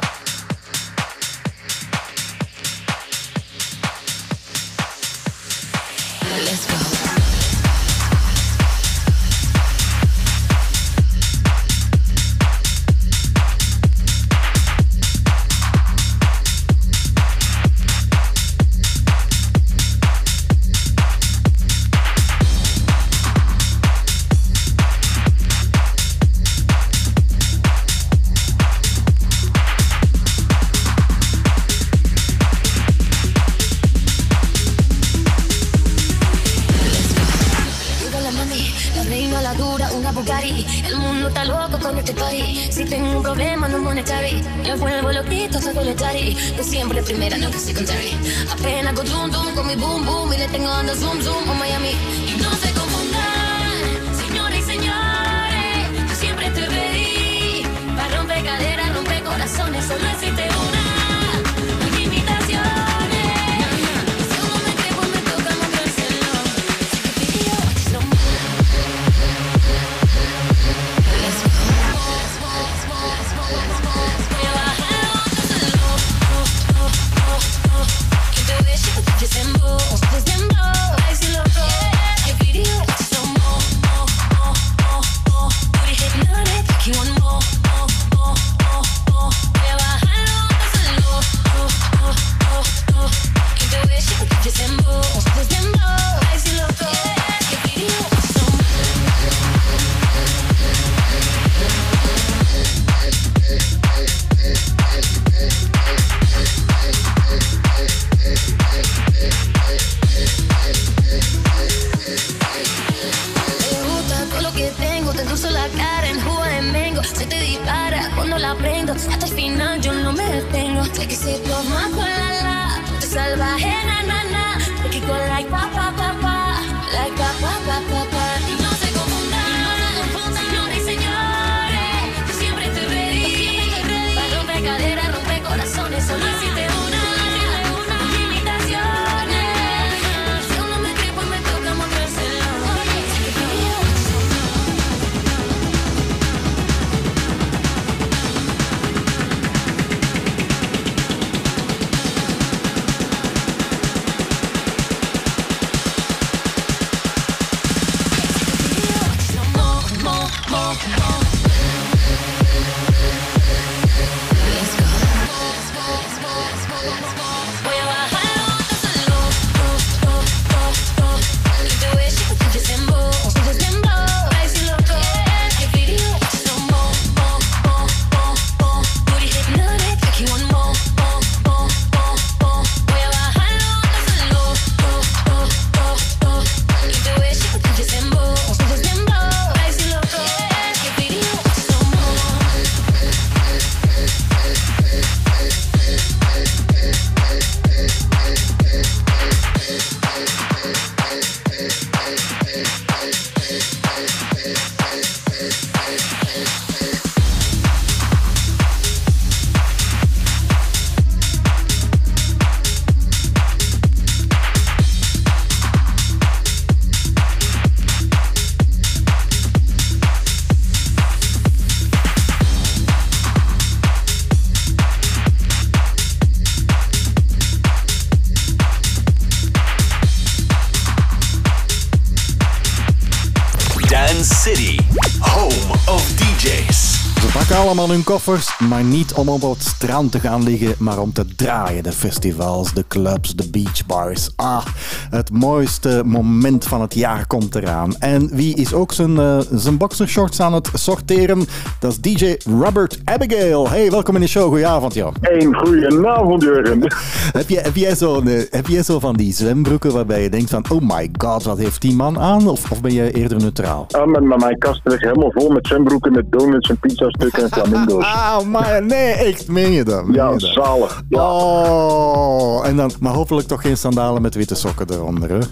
Hun koffers, maar niet om op het strand te gaan liggen, maar om te draaien. De festivals, de clubs, de beachbars. Ah, het mooiste moment van het jaar komt eraan. En wie is ook zijn, eh, zijn boxershorts aan het sorteren? Dat is DJ Robert Abigail. Hey, welkom in de show. Goedenavond, joh. Een goedenavond, Jurgen. Heb jij, heb, jij zo, eh, heb jij zo van die zwembroeken waarbij je denkt van... Oh my god, wat heeft die man aan? Of, of ben je eerder neutraal? Ah, maar, maar mijn kast ligt helemaal vol met zwembroeken, met donuts en pizzastukken en flamingo's. Ah, maar nee, echt, meen je dat? Meen Ja, je dat? zalig. Ja. Oh, en dan, maar hopelijk toch geen sandalen met witte sokken eronder,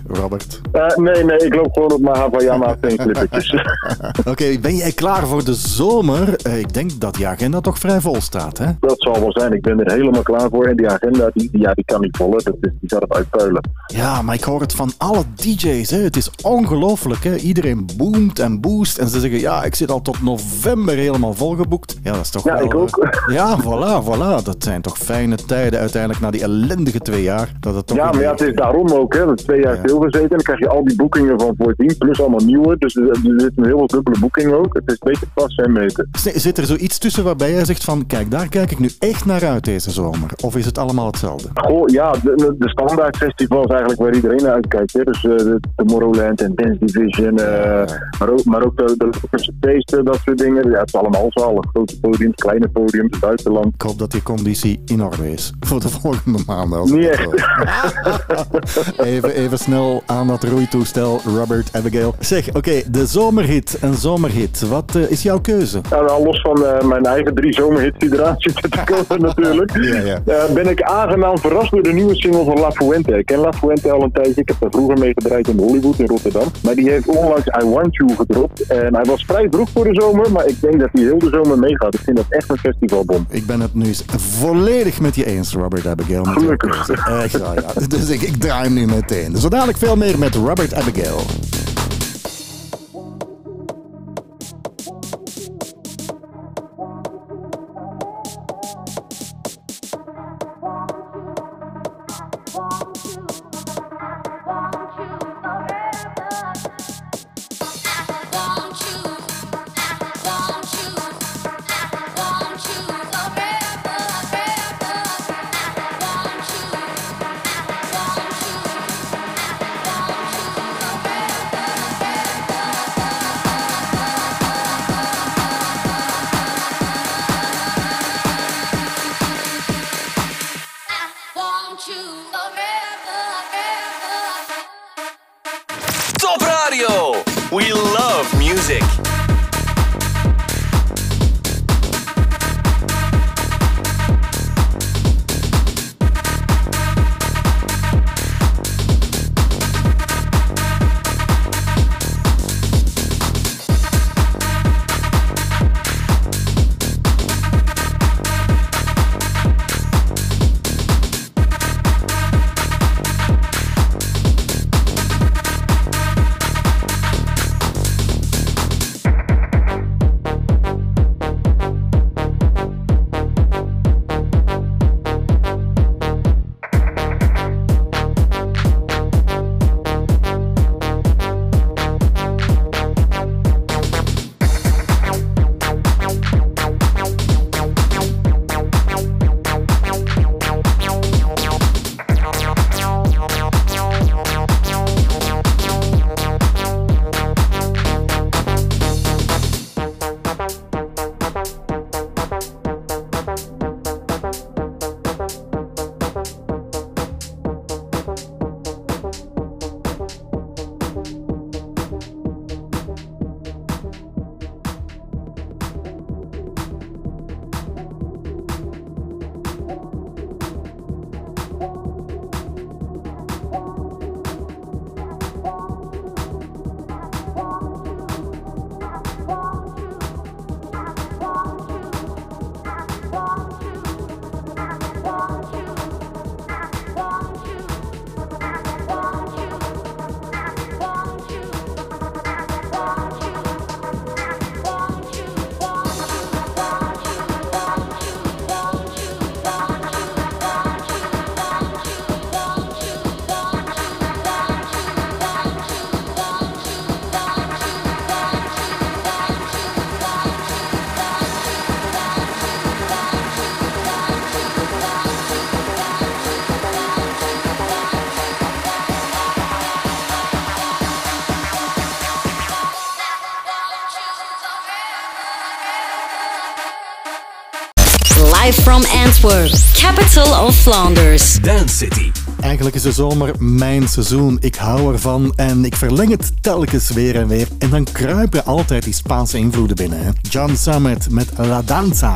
Robert? Eh, nee, nee, ik loop gewoon op mijn Havaiana teenklippertjes. Oké, ben jij klaar voor de zomer? Eh, ik denk dat die agenda toch vrij vol staat, hè? Dat zal wel zijn, ik ben er helemaal klaar voor. En die agenda, die, die- ja, die kan niet vol, hè. Dat is, die gaat het uitpuilen. Ja, maar ik hoor het van alle DJ's, hè. Het is ongelooflijk, hè. Iedereen boomt en boost en ze zeggen, ja, ik zit al tot november helemaal volgeboekt. Ja, dat is toch Ja, wel... ik ook. eh, Ja, voilà, voilà. Dat zijn toch fijne tijden uiteindelijk na die ellendige twee jaar. Dat het toch Ja, maar ja, het is daarom ook, hè. Twee jaar stilgezeten. Dan krijg je al die boekingen van voordien, plus allemaal nieuwe. Dus er, er zitten heel veel dubbele boekingen ook. Het is een beetje passen en meten. Zit er zoiets tussen waarbij jij zegt van, kijk, daar kijk ik nu echt naar uit deze zomer? Of is het allemaal hetzelfde? Goh, ja, de, de- standaard festivals eigenlijk waar iedereen naar uitkijkt. Hè. Dus eh, de Tomorrowland en Dance Division, eh, maar ook, maar ook de, de feesten, dat soort dingen. Ja, het is allemaal zalig. grote podiums, kleine podiums, buitenland. Ik hoop dat die conditie in orde is voor de volgende maanden. Niet echt. hoor. Even, even snel aan dat roeitoestel, Robert Abigail. Zeg, oké, de zomerhit. Een zomerhit. Wat eh, is jouw keuze? Nou, nou, los van eh, mijn eigen drie zomerhits die eraan zitten te komen natuurlijk, Ja, ja. eh, ben ik aangenaam verrast door de nieuwe single van La Fuente. Ik ken La Fuente al een tijdje, ik heb er vroeger mee gedraaid in Hollywood in Rotterdam. Maar die heeft onlangs I Want You gedropt. En hij was vrij vroeg voor de zomer, maar ik denk dat hij heel de zomer meegaat. Ik vind dat echt een festivalbom. Ik ben het nu eens volledig met je eens, Robert Abigail. Gelukkig. Echt wel, ja. Dus ik, ik draai hem nu meteen. Zo dadelijk veel meer met Robert Abigail. Antwerp, capital of Flanders. Dance City. Eigenlijk is de zomer mijn seizoen. Ik hou ervan en ik verleng het telkens weer en weer. En dan kruipen altijd die Spaanse invloeden binnen. Hè? John Summit met La Danza.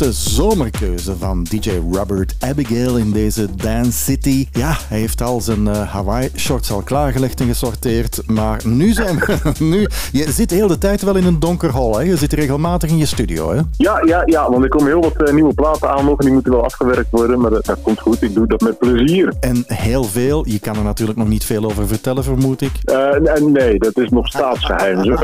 Eerste zomerkeuze van DJ Robert Abigail in deze Dance City. Ja, hij heeft al zijn eh, Hawaii-shorts al klaargelegd en gesorteerd. Maar nu zijn we... Nu, je zit de hele tijd wel in een donker hol, hè? Je zit regelmatig in je studio, hè? Ja, ja, ja, want er komen heel wat eh, nieuwe platen aan nog en die moeten wel afgewerkt worden. Maar dat, dat komt goed, ik doe dat met plezier. En heel veel. Je kan er natuurlijk nog niet veel over vertellen, vermoed ik. Eh, nee, dat is nog staatsgeheim.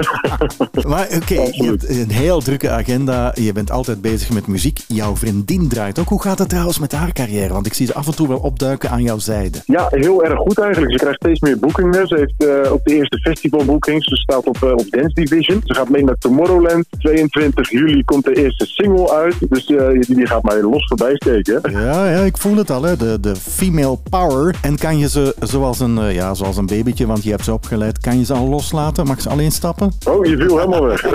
Maar oké, je hebt een heel drukke agenda. Je bent altijd bezig met muziek. Jouw vriendin draait ook. Hoe gaat het trouwens met haar carrière? Want ik zie ze af en toe wel opduiken aan jouw zijde. Ja, heel erg goed eigenlijk. Ze krijgt steeds meer boekingen. Ze heeft eh, ook de eerste festivalboekings. Ze staat op, eh, op Dance Division. Ze gaat mee naar Tomorrowland. 22 juli komt de eerste single uit. Dus eh, die, die gaat mij los voorbij steken. Ja, ja, ik voel het al, hè. De, de female power. En kan je ze zoals een, eh, ja, zoals een babytje, want je hebt ze opgeleid, kan je ze al loslaten? Mag ze alleen stappen? Oh, je viel helemaal weg.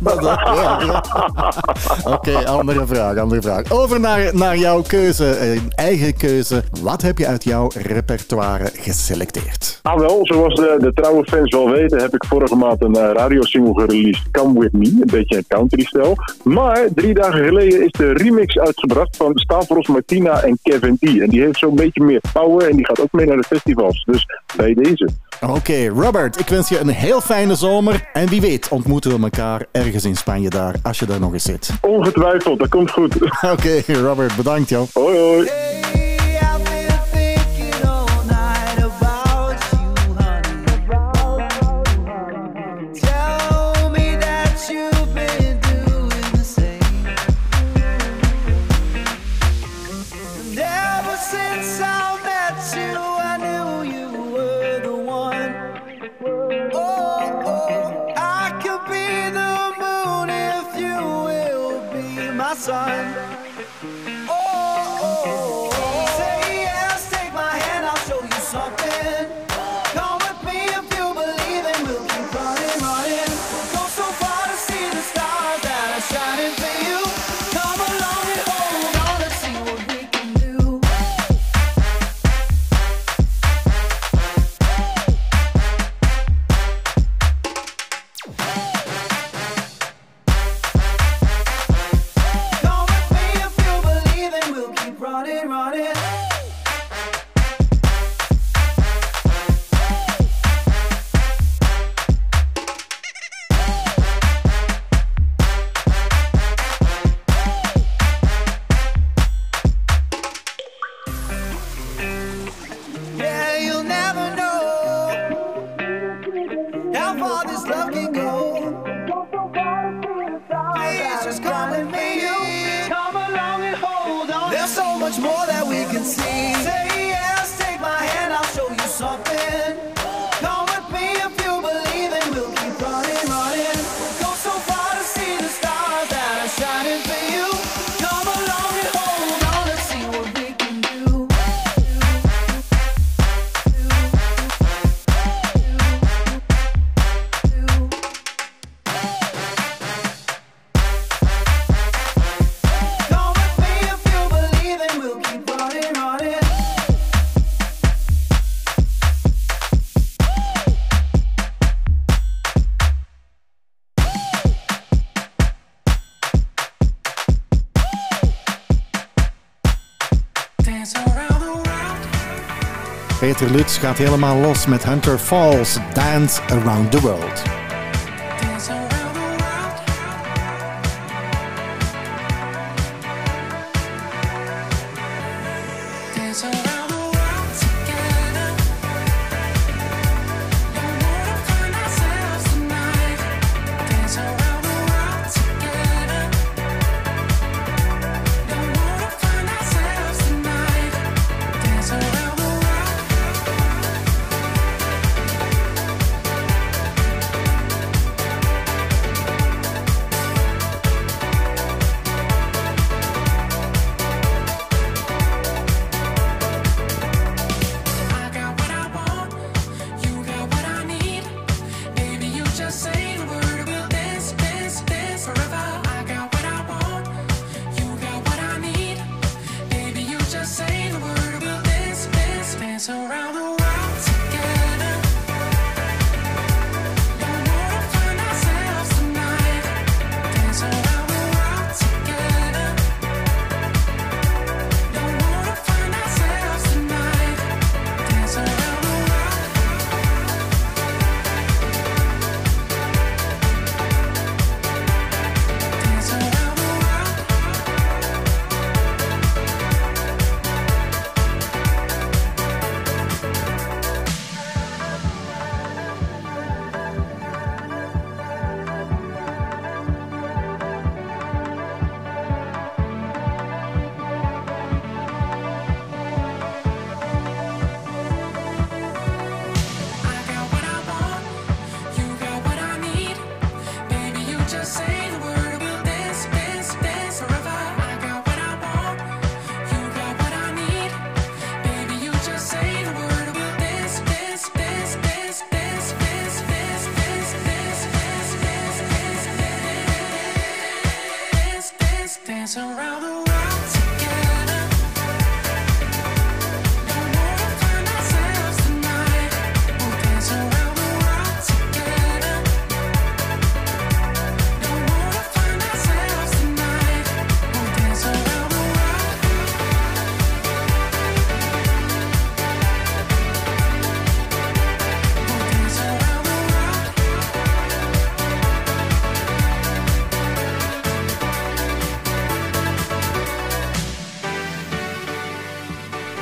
Oké, andere vraag, andere vraag. Over naar, naar jouw keuze, eh, eigen keuze. Wat heb je uit jouw repertoire geselecteerd? Ah wel, zoals de, de trouwe fans wel weten, heb ik vorige maand een uh, radiosingle gereleased, Come With Me, een beetje een country-stijl. Maar drie dagen geleden is de remix uitgebracht van Stavros Martina en Kevin D. En die heeft zo'n beetje meer power en die gaat ook mee naar de festivals. Dus bij deze. Oké, Robert, ik wens je een heel fijne zomer. En wie weet ontmoeten we elkaar ergens in Spanje daar, als je daar nog eens zit. Ongetwijfeld, dat komt goed. Oké, Robert, bedankt joh. Hoi hoi. Lutz gaat helemaal los met Hunter Falls, Dance Around the World.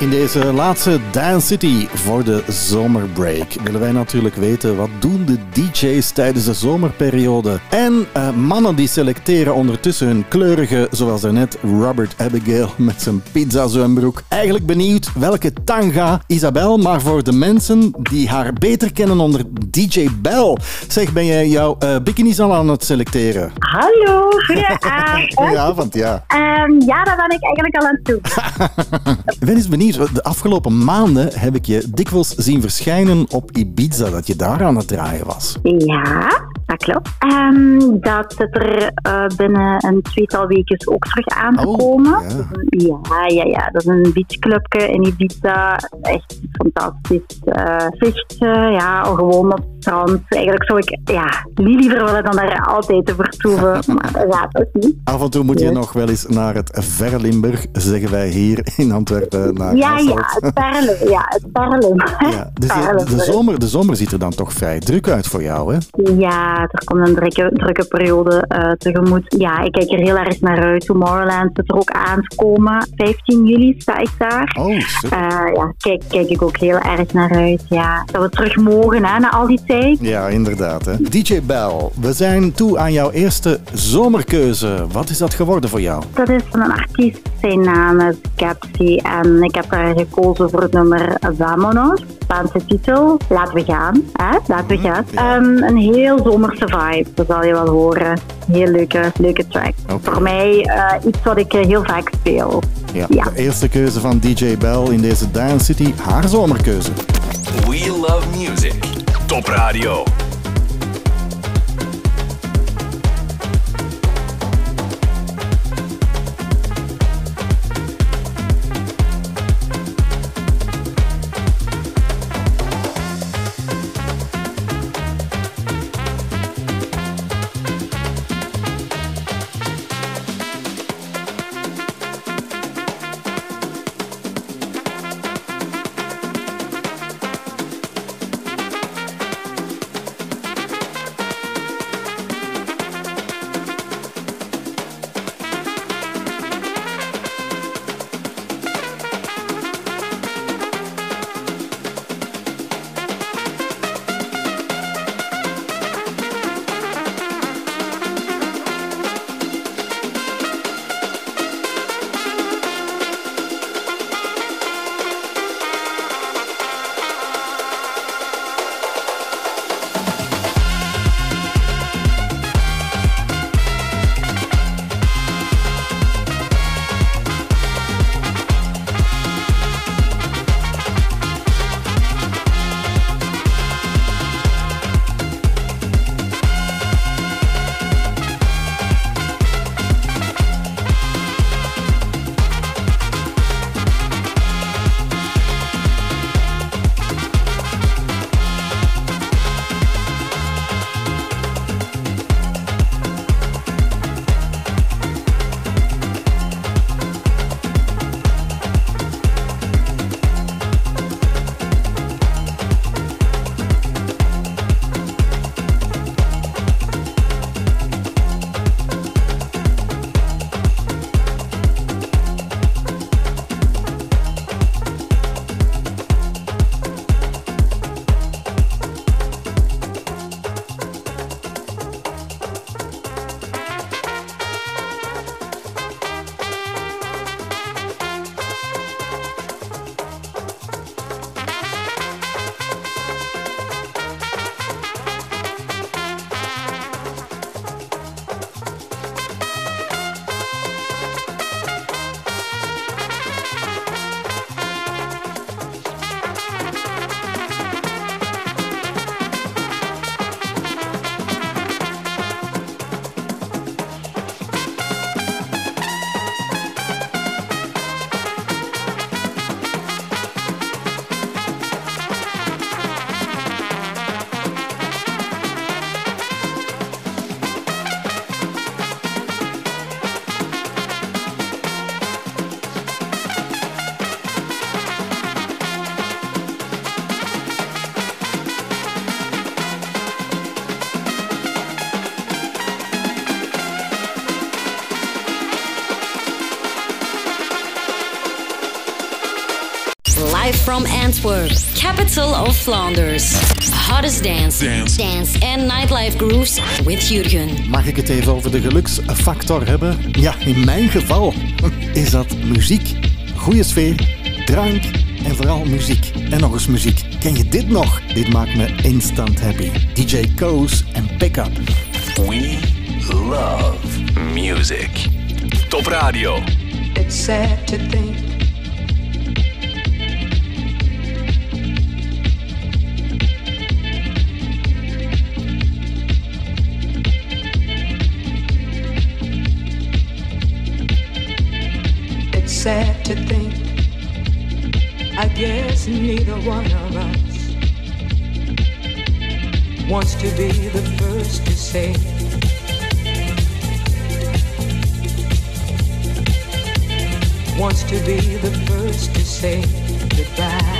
In deze laatste Dance City voor de zomerbreak willen wij natuurlijk weten wat doen de DJ's tijdens de zomerperiode. En eh, mannen die selecteren ondertussen hun kleurige, zoals daarnet Robert Abigail met zijn pizza zwembroek. Eigenlijk benieuwd welke tanga Isabel, maar voor de mensen die haar beter kennen onder DJ Bell, Zeg, ben jij jouw uh, bikinis al aan het selecteren? Hallo, goedenavond. goedenavond, ja. Um, ja, daar ben ik eigenlijk al aan toe. ben eens benieuwd. De afgelopen maanden heb ik je dikwijls zien verschijnen op Ibiza, dat je daar aan het draaien was. Ja, dat klopt. Ehm, dat zit er eh, binnen een tweetal weken ook terug aan te komen. Ja. ja, ja, Dat is een beachclubje in Ibiza. Echt fantastisch. zicht, eh, ja, gewoon op het strand. Eigenlijk zou ik ja, niet liever willen dan daar altijd te vertoeven. maar dat gaat ook niet. Af en toe moet je nog wel eens naar het verre Limburg, zeggen wij hier in Antwerpen. Naar Ja, Hasselt. ja, het perlen. Ja, het. Ja, dus de, zomer, de zomer ziet er dan toch vrij druk uit voor jou, hè? Ja, er komt een drukke, drukke periode eh, tegemoet. Ja, ik kijk er heel erg naar uit. Tomorrowland zit er ook aan te komen. 15 juli sta ik daar. Oh. Eh, ja, kijk, kijk ik ook heel erg naar uit. Ja, dat we terug mogen hè, na al die tijd. Ja, inderdaad. Hè. DJ Bell, we zijn toe aan jouw eerste zomerkeuze. Wat is dat geworden voor jou? Dat is van een artiest. Zijn naam is Capsi. En ik heb daar gekozen voor het nummer Vamonos. Spaanse titel. Laten we gaan. Hè? Laten we gaan. Ehm, een heel zomerse vibe. Dat zal je wel horen. Heel leuke, leuke track. Voor mij eh, iets wat ik eh, heel vaak speel. Ja, De eerste keuze van DJ Bell in deze Dance City, haar zomerkeuze. We love music. Top Radio. From Antwerp, capital of Flanders. Hottest dance, dance, and nightlife grooves with Jurgen. Mag ik het even over de geluksfactor hebben? Ja, in mijn geval is dat muziek, goede sfeer, drank en vooral muziek. En nog eens muziek. Ken je dit nog? Dit maakt me instant happy. DJ Koos en Pickup. We love music. Top Radio. It's sad to think sad to think. I guess neither one of us wants to be the first to say. Wants to be the first to say goodbye.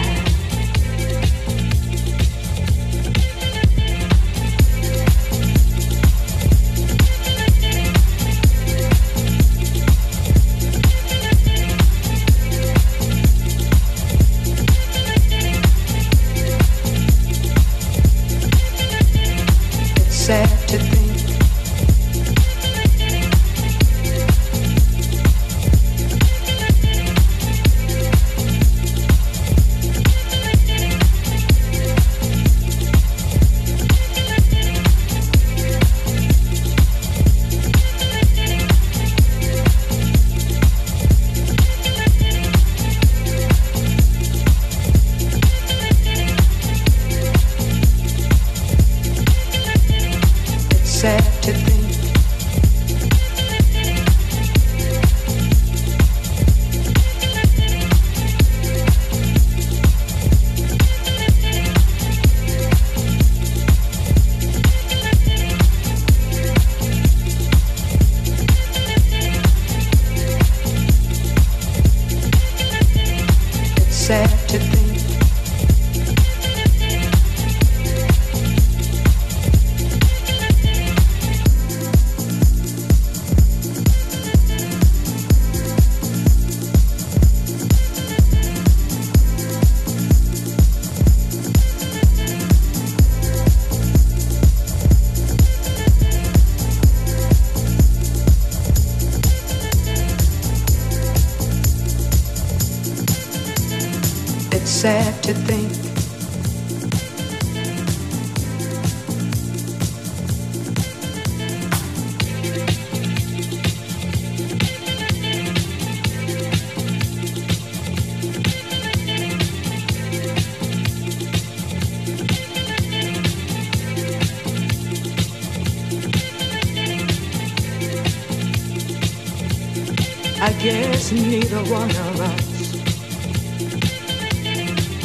Neither one of us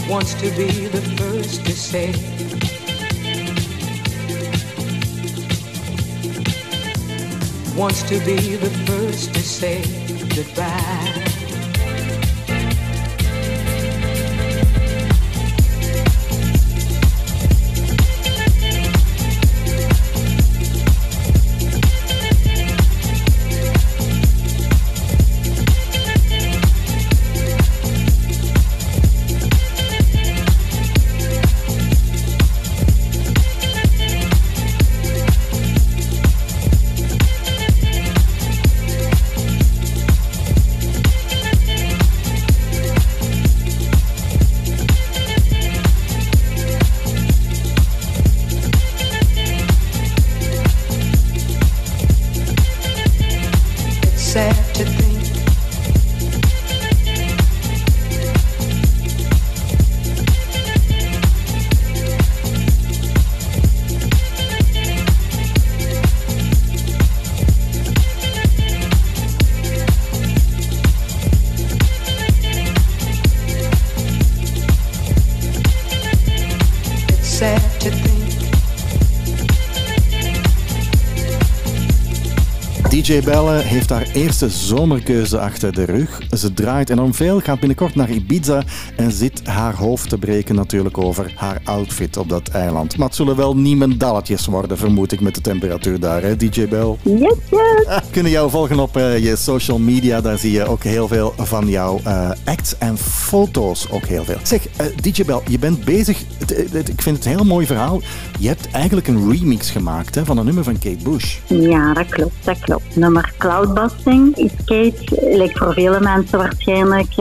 wants to be the first to say. Wants to be the first to say goodbye. DJ Belle heeft haar eerste zomerkeuze achter de rug. Ze draait enorm veel, gaat binnenkort naar Ibiza en zit haar hoofd te breken natuurlijk over haar outfit op dat eiland. Maar het zullen wel niemendalletjes worden, vermoed ik, met de temperatuur daar, hè, DJ Belle? Yes, yes. Kunnen jou volgen op eh, je social media. Daar zie je ook heel veel van jouw eh, acts en foto's. Ook heel veel. Zeg, eh, DJ Bel, je bent bezig. ik vind het een heel mooi verhaal. Je hebt eigenlijk een remix gemaakt hè, van een nummer van Kate Bush. Ja, dat klopt, dat klopt. Nummer Cloudbusting is Kate, lijkt voor vele mensen waarschijnlijk,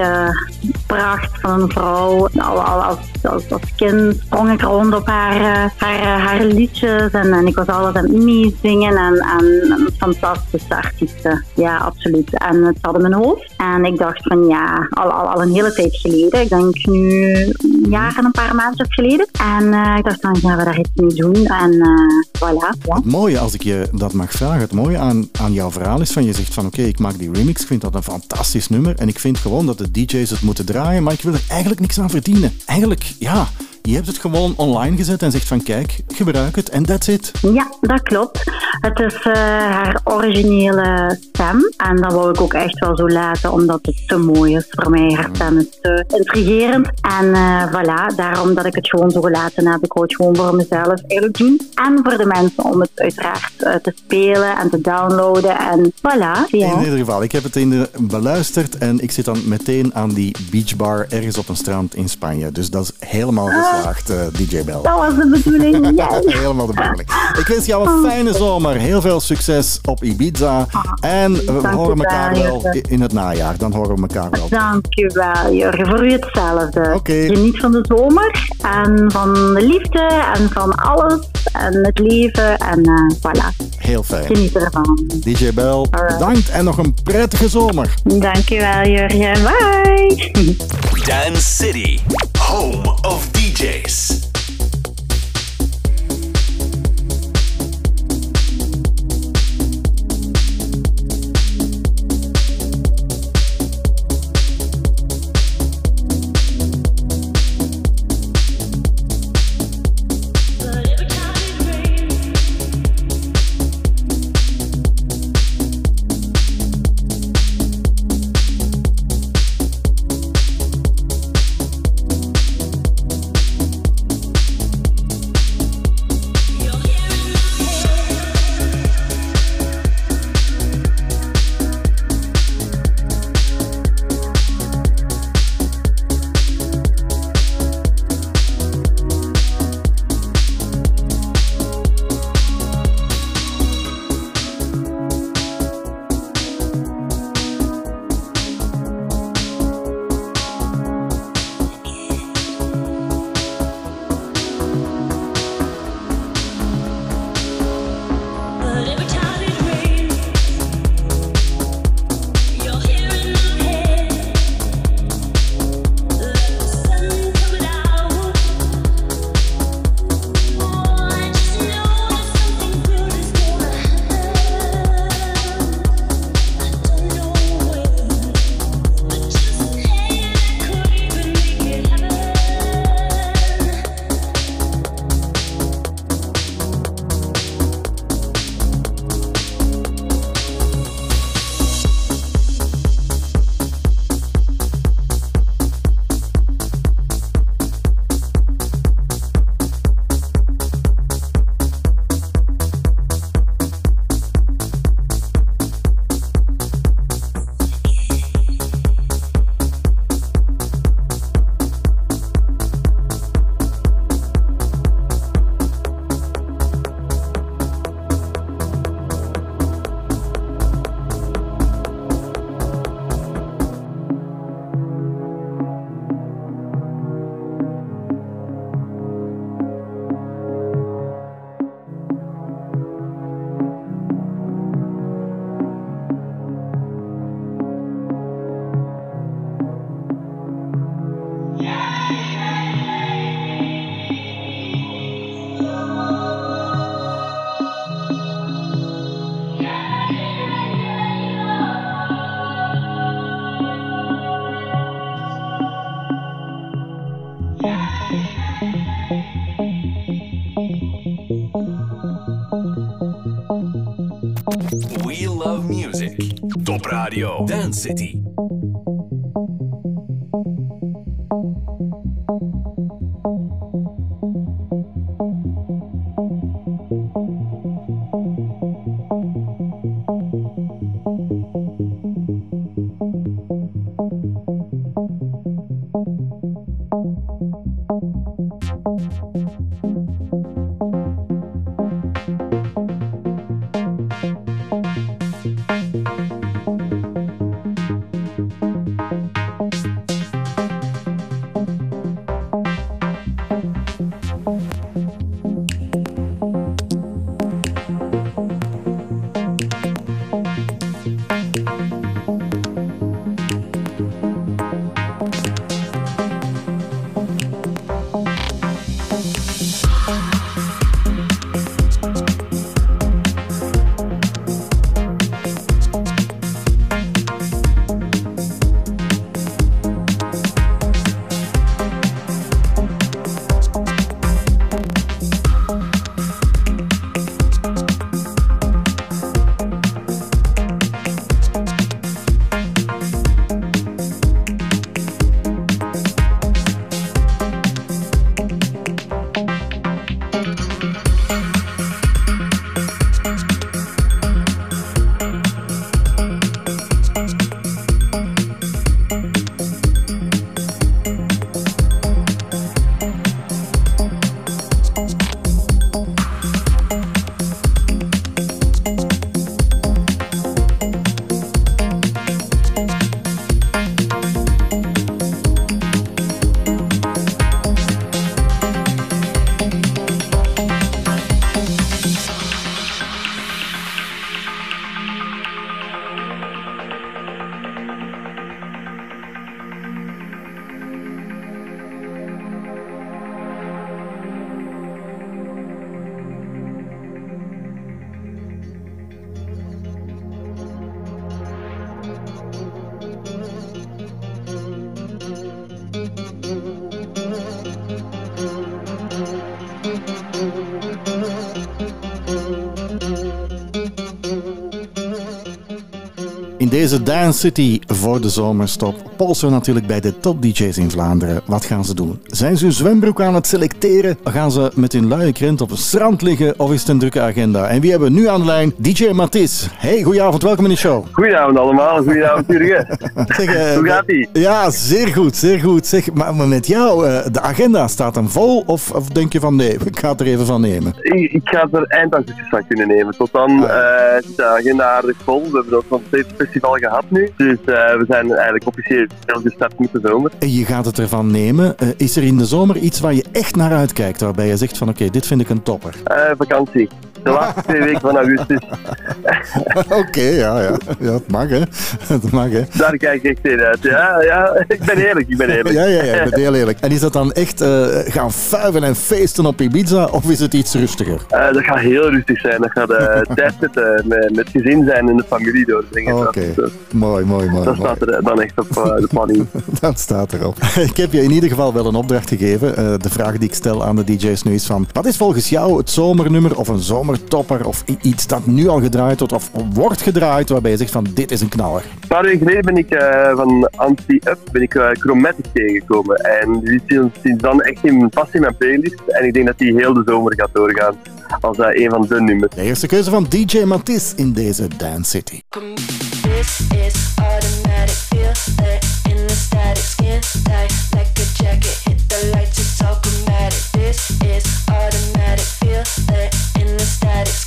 van een vrouw. Al, al als, als, als kind sprong ik rond op haar, eh, eh, liedjes en, en ik was alles aan het meezingen en, en een fantastische artieste. Ja, absoluut. En het zat in mijn hoofd. En ik dacht van ja, al, al, al een hele tijd geleden, ik denk nu een jaar en een paar maanden geleden. En eh, ik dacht van, gaan we daar iets mee doen? En voilà. Het mooie, als ik je dat mag vragen, het mooie aan, aan jouw verhaal is van je zegt van oké, ik maak die remix, ik vind dat een fantastisch nummer en ik vind gewoon dat de DJ's het moeten draaien, maar ik wil er eigenlijk niks aan verdienen. Eigenlijk, ja, je hebt het gewoon online gezet en zegt van kijk, gebruik het en that's it. Ja, dat klopt. Het is eh, haar originele stem. En dat wou ik ook echt wel zo laten, omdat het te mooi is voor mij. Haar stem is te intrigerend. En eh, voilà, daarom dat ik het gewoon zo gelaten heb. Ik wou het gewoon voor mezelf eigenlijk doen. En voor de mensen om het uiteraard eh, te spelen en te downloaden. En voilà, ja. In ieder geval, ik heb het in de, beluisterd en ik zit dan meteen aan die beachbar ergens op een strand in Spanje. Dus dat is helemaal geslaagd, eh, DJ Bell. Dat was de bedoeling, yes. Helemaal de bedoeling. Ik wens jou een fijne zomer. Heel veel succes op Ibiza. En we Dank horen elkaar wel, in het najaar. Dan horen we elkaar wel. Dankjewel, Jurgen. Voor u hetzelfde. Oké. Geniet van de zomer en van de liefde en van alles en het leven. En eh, voilà, Heel fijn. geniet ervan. DJ Bell, bedankt en nog een prettige zomer. Dankjewel, Jurgen. Bye. Dance City, home of DJs. Deze Dance City voor de zomerstop polsen we natuurlijk bij de top DJ's in Vlaanderen. Wat gaan ze doen? Zijn ze hun zwembroek aan het selecteren? Gaan ze met hun luie krent op een strand liggen? Of is het een drukke agenda? En wie hebben we nu aan de lijn? DJ Mathis. Hey, goedenavond. Welkom in de show. Goedenavond allemaal, goedenavond Jurgen. Zeg, eh, Hoe gaat ie? Ja, zeer goed, zeer goed. Zeg, maar, met jou, eh, de agenda staat dan vol? Of, of denk je van nee, ik ga het er even van nemen? Ik, ik ga het er eind augustus van kunnen nemen. Tot dan eh, is de agenda aardig vol. We hebben dat nog steeds festival gehad nu. Dus we zijn eigenlijk officieel gestart met de zomer. En je gaat het ervan nemen. Is er in de zomer iets waar je echt naar uitkijkt? Waarbij je zegt van oké, dit vind ik een topper. Vakantie. De laatste twee weken van augustus. Oké, ja, ja. ja, het mag hè. Het mag hè. Daar kijk ik echt in uit. Ja, ja, ik ben eerlijk, ik ben eerlijk. Ja, ja, ja, ik ben heel eerlijk. En is dat dan echt eh, gaan fuiven en feesten op Ibiza of is het iets rustiger? Eh, dat gaat heel rustig zijn. Dat gaat eh, tijd met, eh, met, met gezin zijn en de familie doorbrengen. Oké, mooi, mooi, mooi. dat mooi. staat er dan echt op de planning. Dat staat erop. Ik heb je in ieder geval wel een opdracht gegeven. De vraag die ik stel aan de DJ's nu is van... Wat is volgens jou het zomernummer of een zomertopper of iets dat nu al gedraaid wordt of wordt gedraaid waarbij je zegt van dit is een knaller? Een paar weken geleden ben ik eh, van Anti-Up ben ik eh, Chromatic tegengekomen. En die is sinds, sinds dan echt in, vast in mijn playlist. En ik denk dat die heel de zomer gaat doorgaan als eh, een van de nummers. De eerste keuze van DJ Matisse in deze Dance City. This is automatic, feel that in the static skin tight like a jacket. Hit the lights, it's all chromatic. This is automatic, feel that in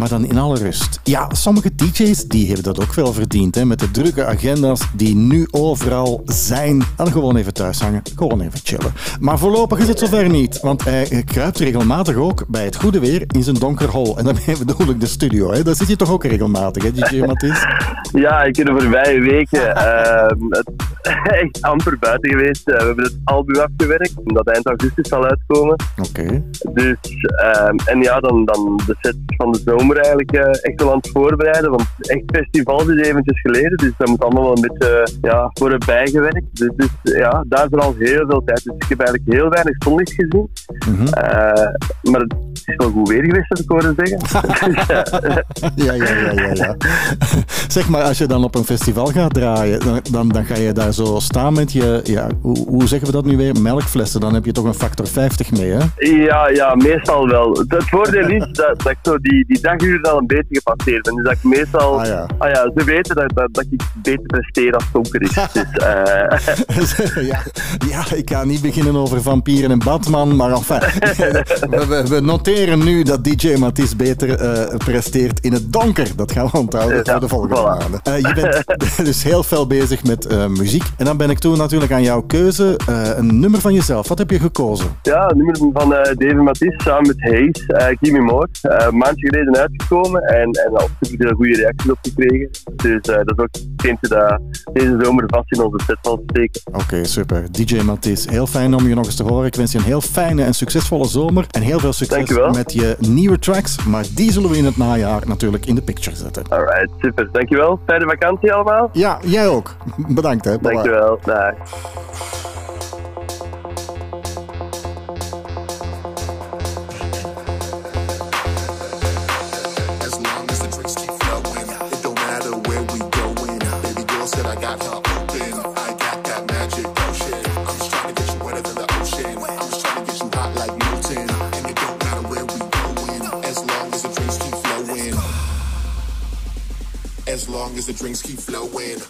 maar dan in alle rust. Ja, sommige DJ's die hebben dat ook wel verdiend. Hè, met de drukke agenda's die nu overal zijn. Dan gewoon even thuis hangen, gewoon even chillen. Maar voorlopig is het zover niet. Want hij kruipt regelmatig ook bij het goede weer in zijn donker hol. En daarmee bedoel ik de studio. Hè. Daar zit je toch ook regelmatig, hè, DJ Matthijs? Ja, ik ben de voorbije weken ehm, het, echt amper buiten geweest. Eh, we hebben het album afgewerkt, dat eind augustus zal uitkomen. Oké. Dus, ehm, en ja, dan, dan de set van de zomer eigenlijk eh, echt wel aan het voorbereiden. Want echt festivals is eventjes geleden, dus dat moet allemaal wel een beetje ja, worden bijgewerkt. Dus, dus ja, daar vooral heel veel tijd. Dus ik heb eigenlijk heel weinig zonlicht gezien. Mhm. Eh, maar is wel goed weer geweest, heb ik horen zeggen. Ja, ja, ja, ja, ja. Zeg maar, als je dan op een festival gaat draaien, dan, dan, dan ga je daar zo staan met je, ja, hoe, hoe zeggen we dat nu weer? Melkflessen. Dan heb je toch een factor 50 mee, hè? Ja, ja, meestal wel. Het voordeel is dat, dat ik zo die, die daguren al een beetje gepasseerd ben. Dus dat ik meestal... Ah, ja. Ah ja, ze weten dat, dat, dat ik beter presteer als donker is. Dus, eh, ja, ja, ik ga niet beginnen over vampieren en Batman, maar enfin. We, we- we noteren nu dat DJ Matisse beter eh, presteert in het donker. Dat gaan we onthouden voor de volgende maanden. Eh, je bent dus heel veel bezig met eh, muziek. En dan ben ik toen natuurlijk aan jouw keuze. een nummer van jezelf. Wat heb je gekozen? ja, een nummer van David Matisse samen met Hayes, More. Eh, een maandje geleden uitgekomen en, en al super veel goede reacties op gekregen. Dus dat is ook eentje dat deze zomer vast in onze set zal steken. Oké, super. DJ Matisse, heel fijn om je nog eens te horen. Ik wens je een heel fijne en succesvolle zomer. En heel veel succes Dankjewel. met je nieuwe tracks. Maar die zullen we in het najaar natuurlijk in de picture zetten. Alright, super. Dankjewel. Fijne vakantie allemaal. Ja, jij ook. Bedankt hè. Bye-bye. Dankjewel. Dag. The drinks keep flowing.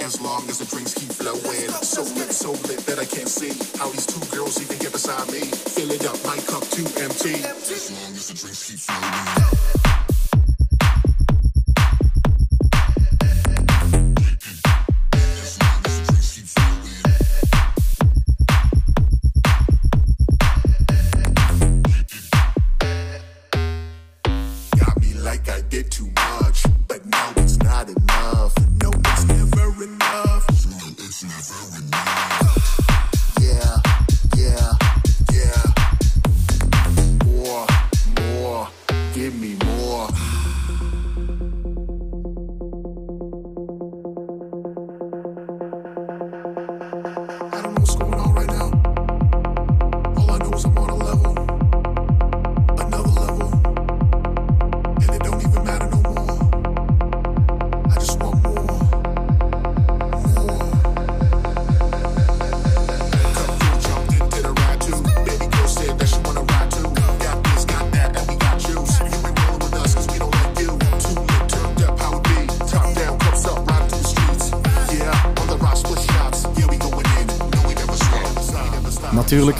As long as the drinks keep flowing. So lit, so lit that I can't see how these two girls even get beside me. Fill it up, my cup too empty. As long as the drinks keep flowing.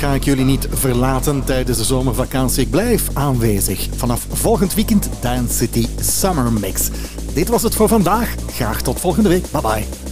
Ga ik jullie niet verlaten tijdens de zomervakantie. Ik blijf aanwezig. Vanaf volgend weekend Dance City Summer Mix. Dit was het voor vandaag. Graag tot volgende week. Bye bye.